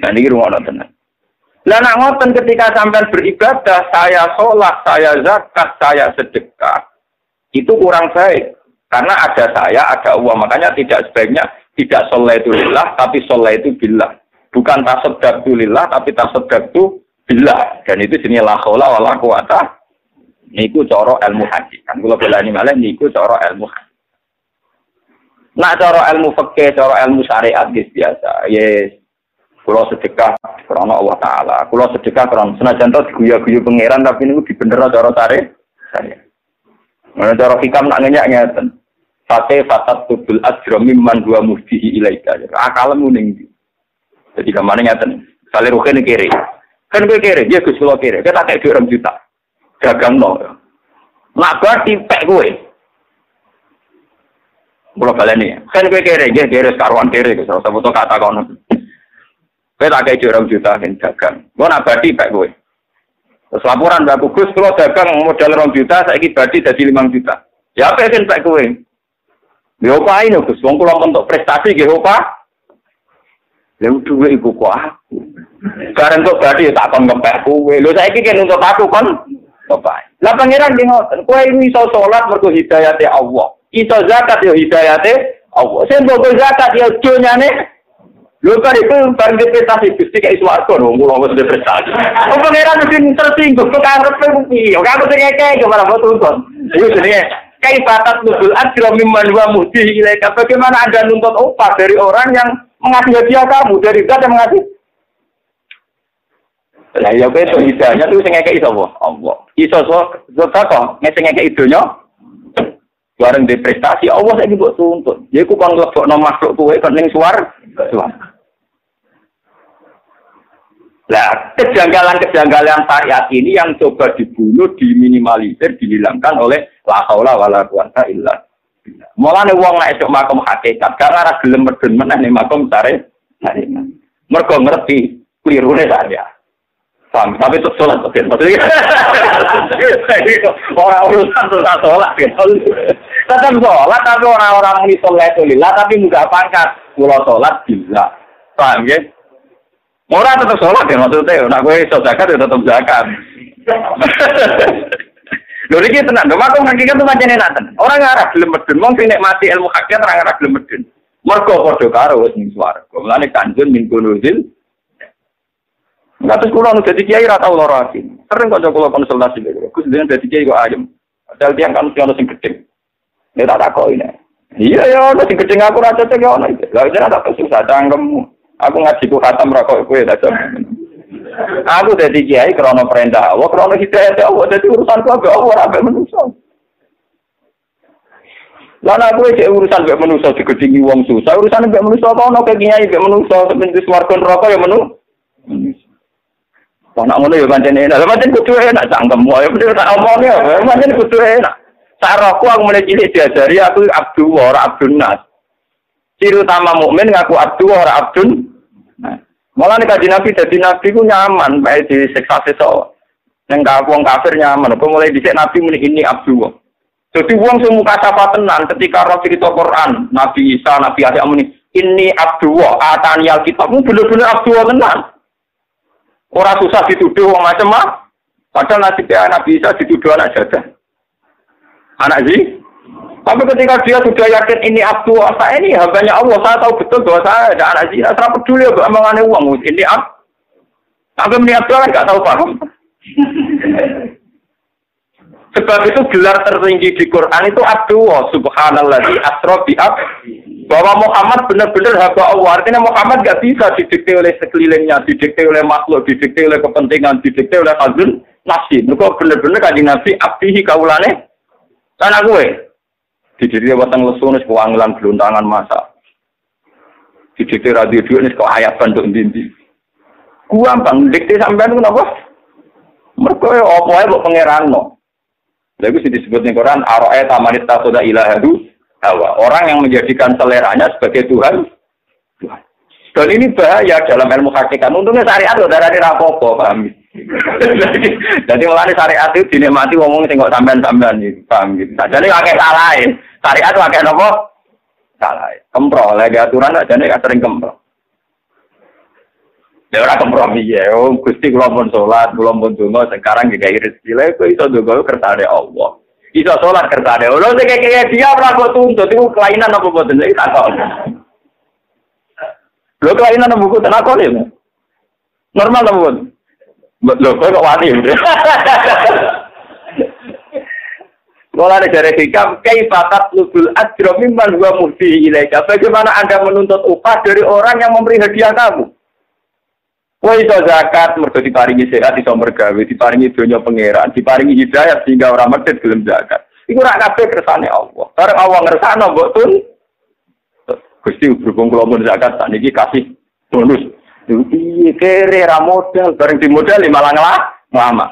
Nah ini rumah tenang. Lah nak ngoten ketika sampai beribadah, saya sholat, saya zakat, saya sedekah, itu kurang baik. Karena ada saya, ada uang. Makanya tidak sebaiknya tidak soleh itu lillah, tapi soleh itu billah. Bukan tasoddak itu lillah, tapi tasoddak billah. Dan itu sini la khawla wa la quwata. Niku coro ilmu haji. Kan bela ini malah niku coro ilmu haji. Nah coro ilmu fakih, coro ilmu syariat biasa. Yes. Kulo sedekah karena Allah Taala. Kulo sedekah karena senajan to diguyu-guyu pangeran tapi niku dibener coro syariat. Mana cara hikam nak ngenyak ngeten. Fate fatat tubul ajro mimman dua muhdihi ilaika. Akalmu ning Jadi ke mana ngeten. Sale ruhe kiri. Kan gue kiri, dia gus kulo kiri. Kita kayak dua juta. Dagang no. Nak berarti pek gue. Kulo balen nih. Kan gue kiri, dia kiri karuan kiri. Kalau foto kata kono. Kita kayak dua juta kan dagang. Gue nak berarti pek gue. Terus laporan Mbak Kugus, kalau dagang modal rong juta, saya ini badi jadi lima juta. Ya apa yang Pak Kue? Ya apa ini Gus? Wong kula untuk prestasi nggih apa? Ya duwe iku kok aku. Bareng kok badi tak kon ngepek kowe. Lho saiki kan untuk aku kon apa? Lah pangeran ki ngoten, kowe ini iso salat mergo hidayate Allah. Iso zakat yo hidayate Allah. Sing mbok zakat yo donyane Lho kan itu bareng prestasi Gusti kayak swarga dong kula wis prestasi. Oh pangeran mesti tersinggung kok karepe piye? Ora aku sing ngeke malah foto tuntut. Iku jenenge kai batat nuzul ajra mimman wa muhdi ilaika. Bagaimana Anda nuntut upah dari orang yang mengasih hadiah kamu dari zat yang mengasih lah ya kowe itu hidayahnya tuh sing ngekeki sapa? Allah. Iso so kok ngesing ngekeki donya bareng di prestasi Allah saiki mbok tuntut. Ya iku kon lebokno makhluk kowe kon ning suar. Nah, kejanggalan-kejanggalan syariat ini yang coba dibunuh, diminimalisir, dihilangkan oleh la haula wala quwata illa Mulane wong nek esuk makom hakikat, gak ora gelem medun meneh ning makom sare. Mergo ngerti klirune saya. Tapi sholat oke. [LAUGHS] Orang urusan sholat sholat sholat tapi orang-orang ini sholat lillah tapi mudah pangkat. Pulau sholat bisa. Paham ya? Orang tetap sholat ya maksudnya, nak gue iso zakat ya tetap zakat. [LAUGHS] Lho iki tenan, lho aku hakikat tuh macam enak tenan. Orang ngarah gelem medun, wong sing nikmati ilmu hakikat ora ngarah gelem medun. Mergo padha karo wis ning swarga. Mulane kanjeng min kunuzil. Ngatus kula nu dadi kiai ra tau lara ati. Sering kok kula konsultasi lho. Gus dengan dadi kiai kok ayem. Padahal tiang kan ono sing gedhe. Ya tak takoki nek. Iya ya, ono sing gedhe aku ra cocok ya ono. Lah jeneng tak susah cangkemmu. Aku ngaji ku khatam ra kok kowe tak Aku jadi kiai krono perintah Allah, krono hidayah Allah, jadi urusan ku agak Allah, agak manusia. Lah aku cek urusan mbek manusia digedingi wong susah, urusan mbek manusia apa ono kek kiai mbek manusia seperti swarga neraka ya menu. Wong nak ngono ya pancen enak. Lah pancen kudu enak cangkem wae bener tak omongnya, pancen kudu enak. Saraku aku mulai cilik diajari aku abdu ora abdun nas. Ciri utama mukmin ngaku abdu ora abdun. Malah nih kaji nabi jadi nabi ku nyaman, baik di seksa. Yang wong kafir nyaman. Aku mulai dicek nabi muni ini abdu. Jadi wong sing muka sapa tenan ketika roh cerita Quran, Nabi Isa, Nabi Adam muni ini abdu atani alkitab, bener-bener abdu tenan. Orang susah dituduh wong macam mah. Padahal nasibnya Nabi Isa dituduh anak jadah. Anak sih? Tapi ketika dia sudah yakin ini abdu saya ini hambanya Allah, saya tahu betul bahwa saya ada anak zina, saya peduli ya omongannya uang, ini ab. Sampai meniap kan nggak tahu paham. [LAUGHS] Sebab itu gelar tertinggi di Quran itu abdu subhanallah di asro ab bahwa Muhammad benar-benar hamba Allah. Artinya Muhammad nggak bisa didikte oleh sekelilingnya, didikte oleh makhluk, didikte oleh kepentingan, didikte oleh hazun nafsi. Mereka benar-benar kaji nabi abdihi kaulane. Karena gue, Didiri weteng lesu nis kewangilan geluntangan masa. Didiri radio dua nis kok ayat bentuk dindi. Gua bang dikti sampean kenapa? Mereka ya apa ya buat pangeran no. Lalu sih disebut nih Quran aroe tamanit tasoda ilahadu hawa. Orang yang menjadikan seleranya sebagai Tuhan. Tuhan. Dan ini bahaya dalam ilmu hakikat. Untungnya syariat loh darah rapopo, paham? Jadi mulai syariat itu dinikmati ngomong tengok sampean-sampean nih, paham gitu. Nah, jadi pakai salah Syariat itu pakai nopo? Salah. Kempro, lagi aturan aja nih sering kempro. Ya orang kompromi ya, oh gusti kula pun sholat, kula pun donga, sekarang gak rezeki lha kok iso donga kersane Allah. Iso sholat kersane Allah, sing kayak dia ora kok tuntut iku kelainan apa boten iki tak kok. Lho kelainan apa boten tak kok Normal apa boten? Lho kok wani. Kalau ada dari hikam, kaifatat lubul ajro mimman huwa muhdi ilaika. Bagaimana Anda menuntut upah dari orang yang memberi hadiah kamu? Wah itu zakat, mereka diparingi sehat, iso mergawe, diparingi dunia pangeran, diparingi hidayat sehingga orang medit belum zakat. Iku rak kabeh kersane Allah. Bareng Allah ngersano mbok tun. Gusti berhubung kula mun zakat tak niki kasih bonus. Iki kere ra modal, bareng di modal malah ngelama.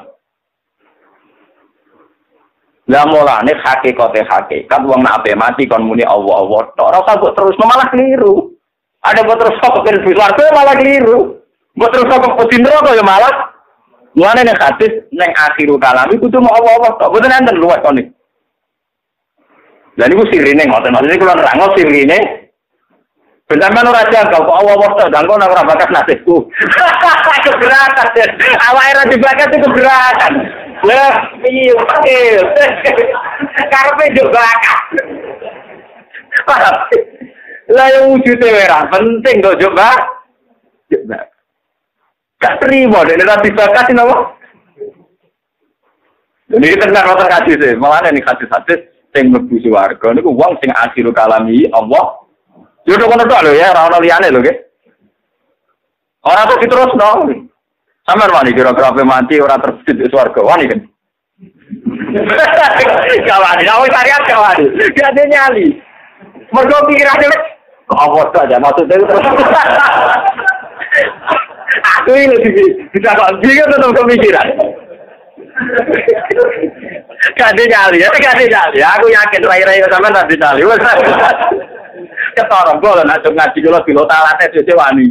Lah mulane hakikate hakikat wong nak mati kon muni Allah Allah tok ora usah terus malah keliru. Ada buat terus kok ben swarga malah keliru. Buat terus kok putih neraka ya malah. Mulane nek hadis ning akhiru kalam iku kudu mau Allah Allah tok. Boten enten luwes kon iki. Lah niku sirine ngoten. Maksudnya kula nerangno sirine Bentar ora jaga kok Allah Allah dan kok ora bakas nasibku. [LAUGHS] keberatan. Awake ora dibakas itu keberatan. Lah, iya. [LAUGHS] Karepe yo bakat. [LAUGHS] Lah yang wujudnya merah penting kok coba. Gak terima nanti bakat ini apa? Ini tenang nonton kasih sih, malah ini kasih hadis sing mlebu swarga niku wong sing akhiru kalami Allah. Yo kok ngono lho ya, ora ono liyane lho nggih. Ora kok diterusno. Sampai wani kira-kira mati orang terjun di suarga wani kan. [LAUGHS] Kawani, awal syariat kawani. Gak ada nyali. Mergo pikirannya kok awas aja maksudnya itu. [LAUGHS] Aku ini bisa kok bingung tetap pemikiran. [LAUGHS] Gak ada nyali, ya gak nyali. Aku yakin rai-rai sama nanti nyali. Ketorong gue lah ngaji kalau bilo talatnya jadi wani.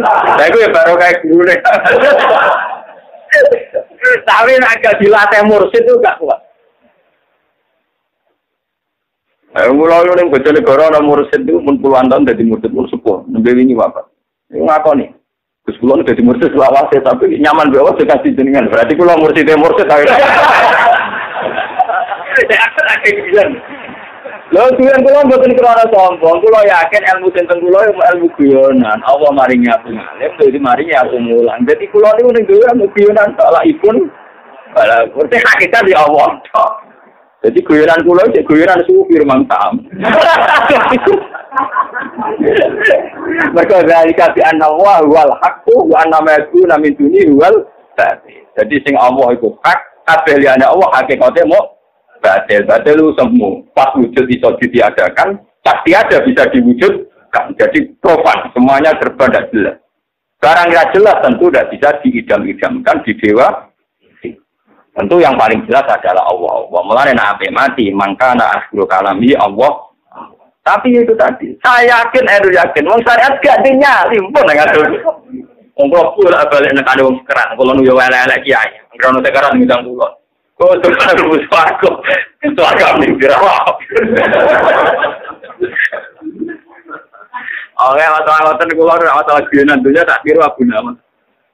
Nah itu ya baru kayak guru nih. Tapi agak dilatih mursid itu gak kuat. Eh, mulai lu nih bocor negara orang mursid itu pun puluhan tahun dari mursid pun sepuh. Nembe apa? Ini ngapa nih? Terus pulau dari mursid selawase tapi nyaman bawa kasih jenengan. Berarti pulau mursid mursid. Saya guyon. Lho guyon kula mboten krana sombong, kula yakin ilmu sinten kula ilmu guyonan. Allah maringi aku ngalim, dadi maringi aku mulang. Dadi kula niku ning ilmu guyonan salah ipun. Kalau ngerti hakikat ya Allah. Jadi guyonan kula cek guyonan sufi mantap. Mereka dari kasih anak wa wal hakku wa nama itu namin duni wal Jadi sing Allah itu hak, kabeh liyane Allah hakikatnya mau batil. Batil itu semu. Pas wujud iso ditiadakan, pasti ada bisa diwujudkan. Jadi profan, semuanya serba tidak jelas. Barang tidak jelas tentu tidak bisa diidam-idamkan di dewa. Tentu yang paling jelas adalah Allah. Allah mulai nabi mati, maka na akhiru kalami Allah. Tapi itu tadi, saya yakin, Edu yakin, wong syariat gak dinyali, pun nggak ada. Wong kalau balik nek ada wong sekarang, kalau nunggu elek kiai, kalau sekarang ngidang pulau. Itu kan rumus warga. Itu agak mikir apa. Oke, masalah ngoten kula ora masalah genan dunya tak kira Abu Nawas.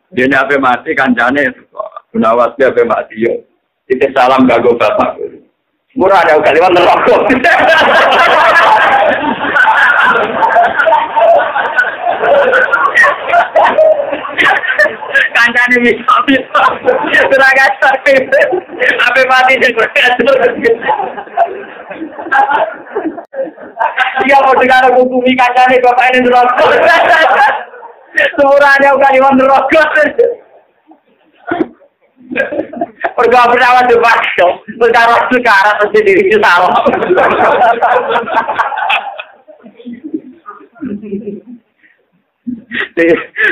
Dene ape mati kancane Abu Nawas ape mati yo. Itu salam gago bapak. Murah ada kalimat neraka. Kancane bisa bisa kurang ajar apa mati di Iya mau dengar hukumi kancane bapak ini neraka. Semurane kali wong neraka. Pergo berawat di bakso, perkara sekarang mesti diri salah.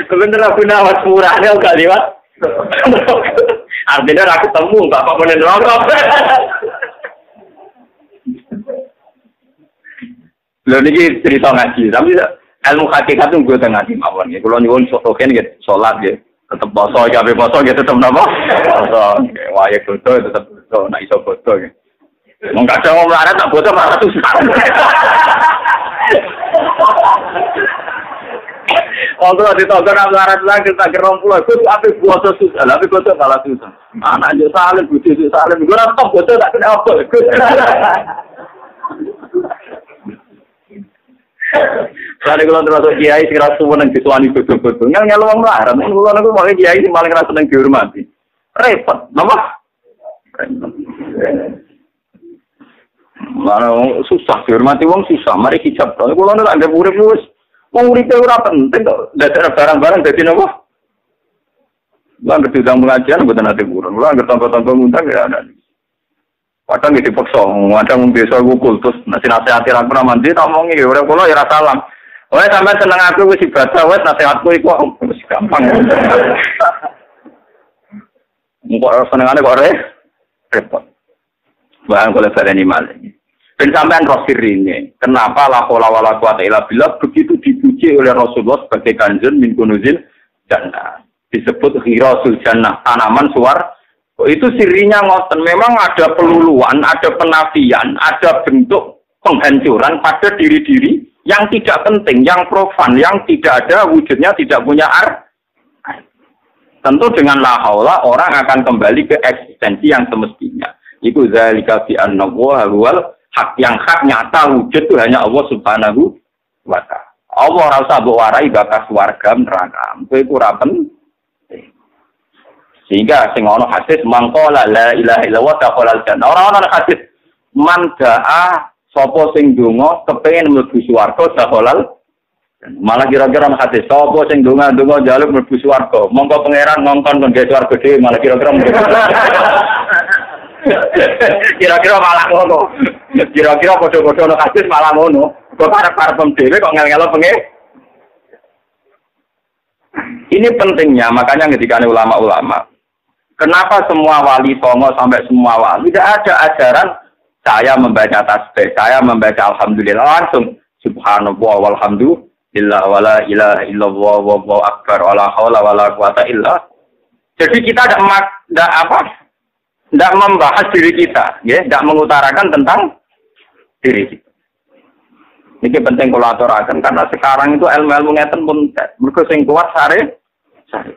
Sebenarnya aku nawas murah nih gak liwat. Artinya aku temu bapak mau neraka. Lho niki cerita ngaji, tapi ilmu hakikat itu gue tengah di mawon ya. Kalau nyuwun sotoken gitu, sholat ya, tetap boso, ya boso ya tetap napa? Boso, waya bodo tetap boso, nak iso bodo ya. Ada mau melarat tak bodo malah susah. Kalau ditogor nak melarat lagi kita gerong pulau, gue tuh apa boso susah, tapi boso malah susah. Aja salim, gue tuh salim, gue rasa boso tak kena apa. Lalu kalau terus kiai sing rasa seneng disuani betul-betul, ngel ngel wong melarat. Kalau aku mau kiai sing paling rasa seneng dihormati. Repot, nama? Mana susah dihormati wong susah. Mari hijab. Kalau nek ada urip wis wong uripe ora penting kok. Dadak barang-barang dadi napa? Lah ngerti udang pengajian mboten ate kurang. Lah ngerti tangga-tangga ngundang ya ada. Padahal nggak dipaksa, kadang biasa gukul terus nasi nasihati aku mandi, tak mau ngi, udah kulo ya salam. Wah sampai seneng aku wis ibadah, wes nasihatku iku wis gampang. Engkau senengane kok re, repot. Bahkan kalau ini malah. Dan sampean roh ini, kenapa la haula wala quwata illa billah begitu dipuji oleh Rasulullah sebagai kanjeng min kunuzil jannah. Disebut ghirasul jannah, tanaman suar itu sirinya ngoten. Memang ada peluluan, ada penafian, ada bentuk penghancuran pada diri-diri yang tidak penting, yang profan, yang tidak ada wujudnya, tidak punya ar. Tentu dengan la haula orang akan kembali ke eksistensi yang semestinya. Itu zalika fi anna wal hak yang hak nyata wujud itu hanya Allah Subhanahu wa taala. Allah rasa mbok warai bakas warga neraka. Itu ora sehingga sing ono hadis mangkola la ilaha illallah dakhalal jannah. Ora ono hadis man daa sapa sing donga kepengin mlebu swarga dakhalal Malah kira-kira hadis sapa sing donga-donga njaluk mlebu swarga. Monggo pangeran ngongkon kon gawe malah kira-kira [LAUGHS] Kira-kira malah ngono. Kira-kira padha-padha ono hadis malah ngono. Kok parep-parep dhewe kok ngel-ngelo pengen ini pentingnya, makanya ketika ulama-ulama Kenapa semua wali songo sampai semua wali tidak ada ajaran saya membaca tasbih, saya membaca alhamdulillah langsung subhanallah walhamdulillah wala ilaha illallah wallahu akbar wala haula wala quwata illa. Jadi kita tidak apa? Tidak membahas diri kita, ya, tidak mengutarakan tentang diri kita. Ini penting kalau aturakan karena sekarang itu ilmu-ilmu ngeten pun mereka sing kuat sare sare.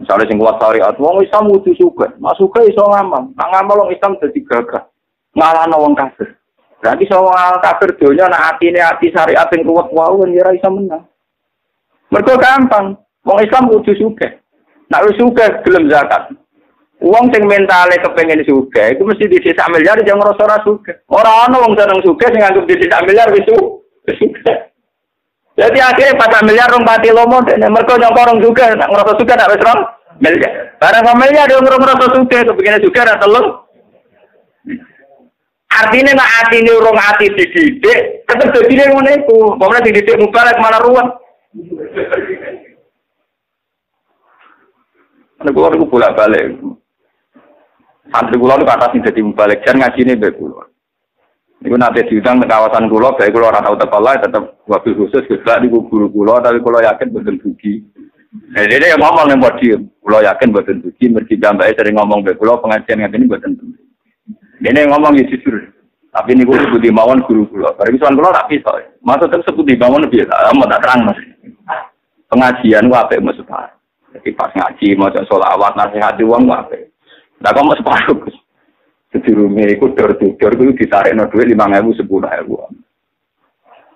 Misalnya sing kuat syariat, wong Islam kudu suka, mak suka iso ngamal, ngamal wong Islam jadi gagah. ngalah wong kafir. Berarti soal kafir dunia nak hati ini hati syariat yang kuat wow kan ya bisa menang. Mereka gampang. Wong Islam kudu suka. Nak suka gelem zakat. Uang sing mentale kepengen suka, itu mesti di sisa miliar jangan ngerasa ora suka. Orang ana wong seneng suka sing anggap di sisa miliar wis suka. Jadi akhirnya pas miliar rong pati lomo, mereka nyongko orang juga, nak ngerasa suka nak wis rong miliar. Barang familiar dia ngerasa suka, kepengen suka ada telur. Artinya nak hati ini urung hati dididik, tetap jadi ngono itu. Pokoknya dididik mubalek malah ruang. Ini kulo niku bolak balik. Santri kulo niku atas jadi balik jangan ngaji ini baik kulo. Niku nanti diundang ke kawasan kulo, baik kulo orang tahu tepalah tetap wabil khusus kita di guru kulo, tapi kulo yakin betul bugi. Nah, jadi yang ngomong yang buat diem, kulo yakin betul bugi. Mergi gambar sering ngomong baik kulo pengajian betul bugi. Ini ngomong ya jujur. Tapi ini gue sebut mawon guru kulo. Barang soal kulo tak bisa. Maksudnya sebut mawon biasa, mau tak terang mas. Pengajian apa mau separuh. Jadi pas ngaji mau sholawat nasihat uang gue apa. Nah kok mau separuh gus. Sedurungnya itu dor dor itu ditarik no duit lima ribu sepuluh ribu.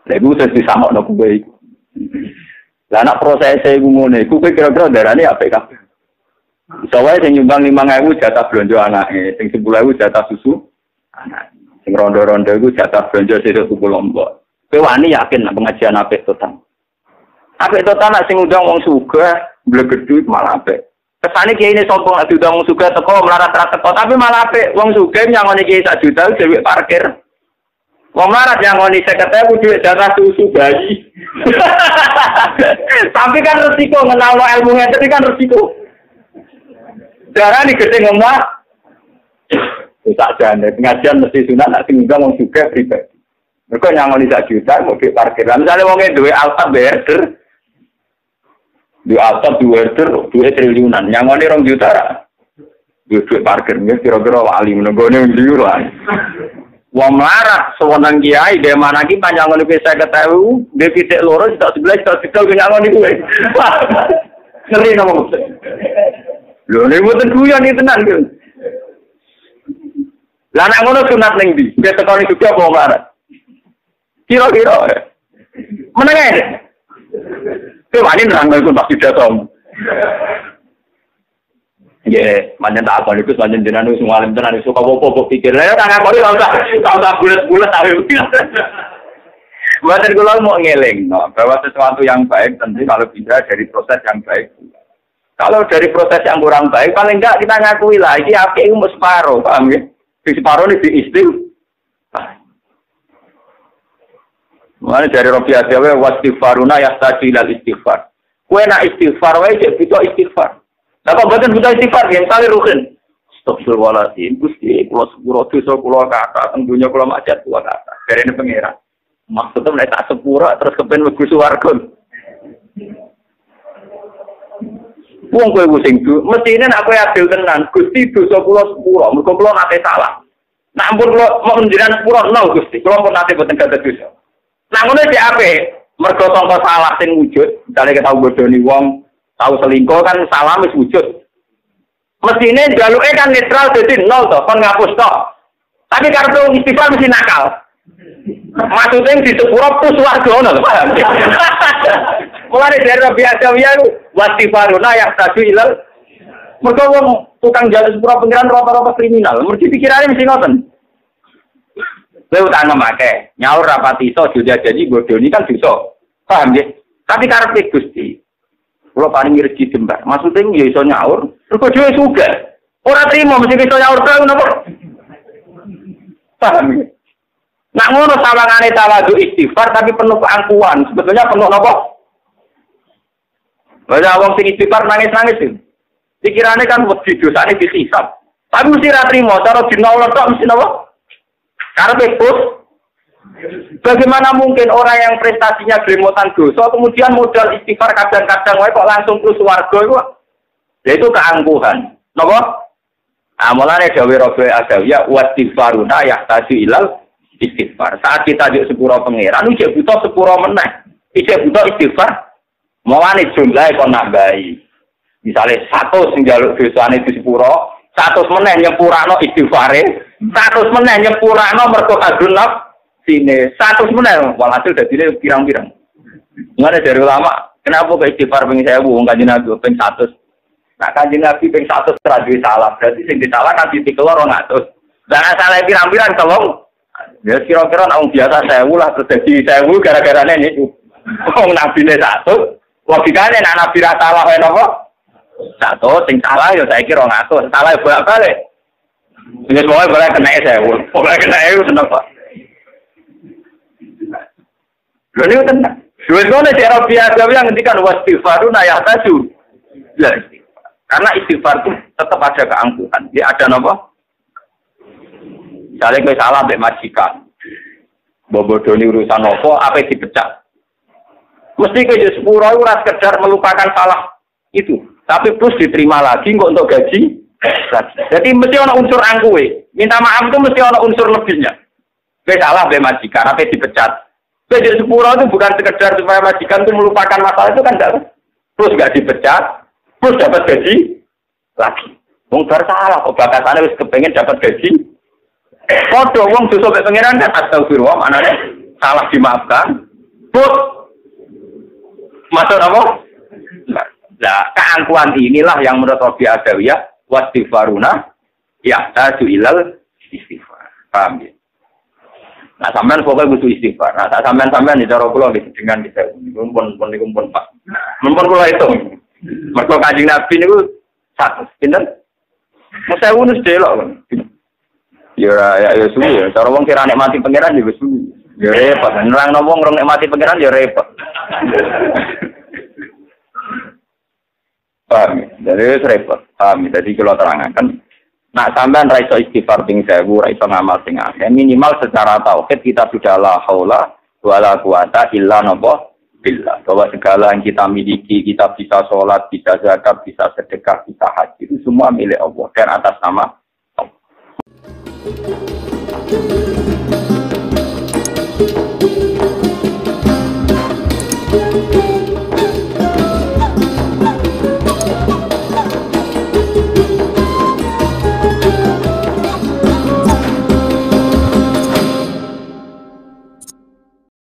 Lalu saya bisa mau no kue itu. Lah anak proses saya ngono iku kira-kira darane apa kabeh. Soalnya yang nyumbang lima ribu jatah belanja anaknya, yang sepuluh ribu jatah susu anak. Sing rondo-rondo itu jatah belanja sih tuku lombok. Kowe wani yakin nak pengajian apik total. Apik total nak sing undang wong suga, bleget duit malah apik. Kesane kiai ini sombong nak diundang wong suga teko melarat ra teko, tapi malah apik wong suga nyangoni kiai sak juta dhewe parkir. Wong melarat nyangoni 50.000 duit jatah susu bayi. [LAUGHS] tapi kan resiko ngenal ilmu ngene kan resiko. Darah nih gede ngomong tak jane pengajian mesti sunat nak sing wong juga pribadi. Mereka nyangoni sak juta mau di parkir. Misalnya wongnya dua alfa berder, dua alfa dua berder, dua triliunan. Nyangoni rong juta lah. Dua dua parkir nih kira-kira wali menegone ndi lah. Wong melarat sewenang kiai dia mana ki panjangan lebih saya ketahui dia pitik loro tidak sebelah tidak sebelah nyangoni gue. [LAUGHS] Ngeri nama gue. Lho ini buatan guyon ini tenang. Lah nek ngono sunat ning ndi? Nek tekoni juga apa ora? Kira-kira. Meneng. Kowe wani nang iku pasti datang. Ya, manjen tak apa itu manjen jenengan wis ngalim tenan iso apa apa pikir. Lah tak ngakoni ora usah ora usah bulet-bulet ae. Buatan [LAUGHS] kula mau ngeling, no, bahwa sesuatu yang baik tentu kalau bisa dari proses yang baik. Kalau dari proses yang kurang baik, paling enggak kita ngakui lah, ini apa itu separuh, paham ya? Di separuh ini di istighfar. Mana dari Robi Adawe wastighfaruna yahtaju ilal istighfar. Kue nak istighfar wae cek butuh istighfar. Lah kok butuh istighfar yang kali rukin. Astagfirullahaladzim, Gusti, kula sepuro dosa kula kata, teng dunya kula maksiat kula kata. Karene pangeran. Maksudnya nek tak sepuro terus kepen mlebu swarga. Wong kowe sing du, mestine nek kowe adil tenan, Gusti dosa kula sepuro, mergo kula nate salah. Nak ampun kula mau njenengan sepuro nol Gusti, kula pun nate boten gadah dosa. Ngono sik apik, mergo sangka salah sing wujud, misale ketau bodoni wong, tau selingkuh kan salah wis wujud. Mestine jaluke kan netral dadi nol to, kon ngapus to. Tapi kartu istighfar mesti nakal. Maksudnya di sepuro plus warga ono, paham? [LAUGHS] Mulai dari Rabi Adawiyah itu wastifaruna yang taju ilal. Mereka wong tukang jalan sepura pengiran rata-rata kriminal. Mereka pikirannya mesti ngoten. Lha utang make, nyaur rapati iso juga jadi bodoh ini kan bisa. Paham ya? Tapi karepe Gusti. Kula paling rezeki jembar. Maksudnya ya iso nyaur, terus dhewe suga. Ora terima mesti iso nyaur tau napa? Paham ya? Nak ngono sawangane tawadu istighfar tapi penuh keangkuhan. Sebetulnya penuh napa? Banyak wong sing istighfar nangis-nangis sih. Pikirannya kan wedi dosane dihisab. Tapi mesti ra trimo, cara dinolak tok mesti napa? Karena bebas. Bagaimana mungkin orang yang prestasinya gelemotan dosa kemudian modal istighfar kadang-kadang kok langsung terus warga itu? Ya itu keangkuhan. Napa? Amalane dawe Rabi Adawiyah wastighfaruna yahtaju ilal istighfar. Saat kita di sepuro pangeran, ujek butuh sepuro meneh. Ijek butuh istighfar, Mulane jumlahe kon nambahi. Misale satu sing jaluk dosane di sepuro, Satu meneh nyepurano istighfare, satu meneh nyepurano mergo kadun sini, satu meneh walhasil dadine pirang-pirang. Mana dari ulama, kenapa ke istighfar ping sewu wong kanjeng Nabi ping 100. Nah kanjeng Nabi ping 100 ora salah, berarti sing disalah kan dikelor 200. Dan salah pirang-pirang tolong. Ya kira-kira nang biasa sewu lah terus jadi sewu gara-gara ini. Wong nabi ne satu, logikane nak nabi ra salah napa? Satu, sing salah ya saiki 200, salah ya bolak-balik. Wis wae boleh kena sewu. Boleh kena itu kenapa? Lho niku tenan. Wis ngono cara biasa yang ngendikan wastighfaruna ya taju. Ya, karena istighfar itu tetap ada keangkuhan. Dia ada apa? Misalnya kowe salah mbek majikan. Bobodoni urusan opo, apa dipecat. Mesti kowe sepuro ora sekedar melupakan salah itu, tapi terus diterima lagi kok untuk gaji. Jadi mesti ada unsur angkuwe. Minta maaf itu mesti ada unsur lebihnya. Kowe salah mbek majikan, apa dipecat. Kowe sepuro itu bukan sekedar supaya majikan itu melupakan masalah itu kan enggak. Terus enggak dipecat, terus dapat gaji lagi. Wong salah kok bakasannya wis kepengen dapat gaji Podo wong dosa mek pangeran kan astagfirullah manane salah dimaafkan. Put Masuk apa? Nah, keangkuhan inilah yang menurut Robi Adawiyah wastighfaruna ya taju ilal istighfar. Paham ya? Nah, sampean pokoknya butuh istighfar. Nah, tak sampean-sampean di cara kula gitu dengan kita pun pun pun Pak. Mun kula itu. Mergo Kanjeng Nabi niku satu. Pinten? Musa wunus delok. Ya ya ya suwi ya. Cara wong kira nikmati pangeran juga suwi. Ya repot. Nerang rong nikmati pangeran ya repot. Paham Dari itu repot. Paham Jadi kalau terangkan, nak sampean raiso istighfar ping 1000, ra iso ngamal minimal secara tauhid kita sudah la haula wala quwata illa napa billah. Bahwa segala yang kita miliki, kita bisa sholat, bisa zakat, bisa sedekah, bisa haji, itu semua milik Allah dan atas nama Allah.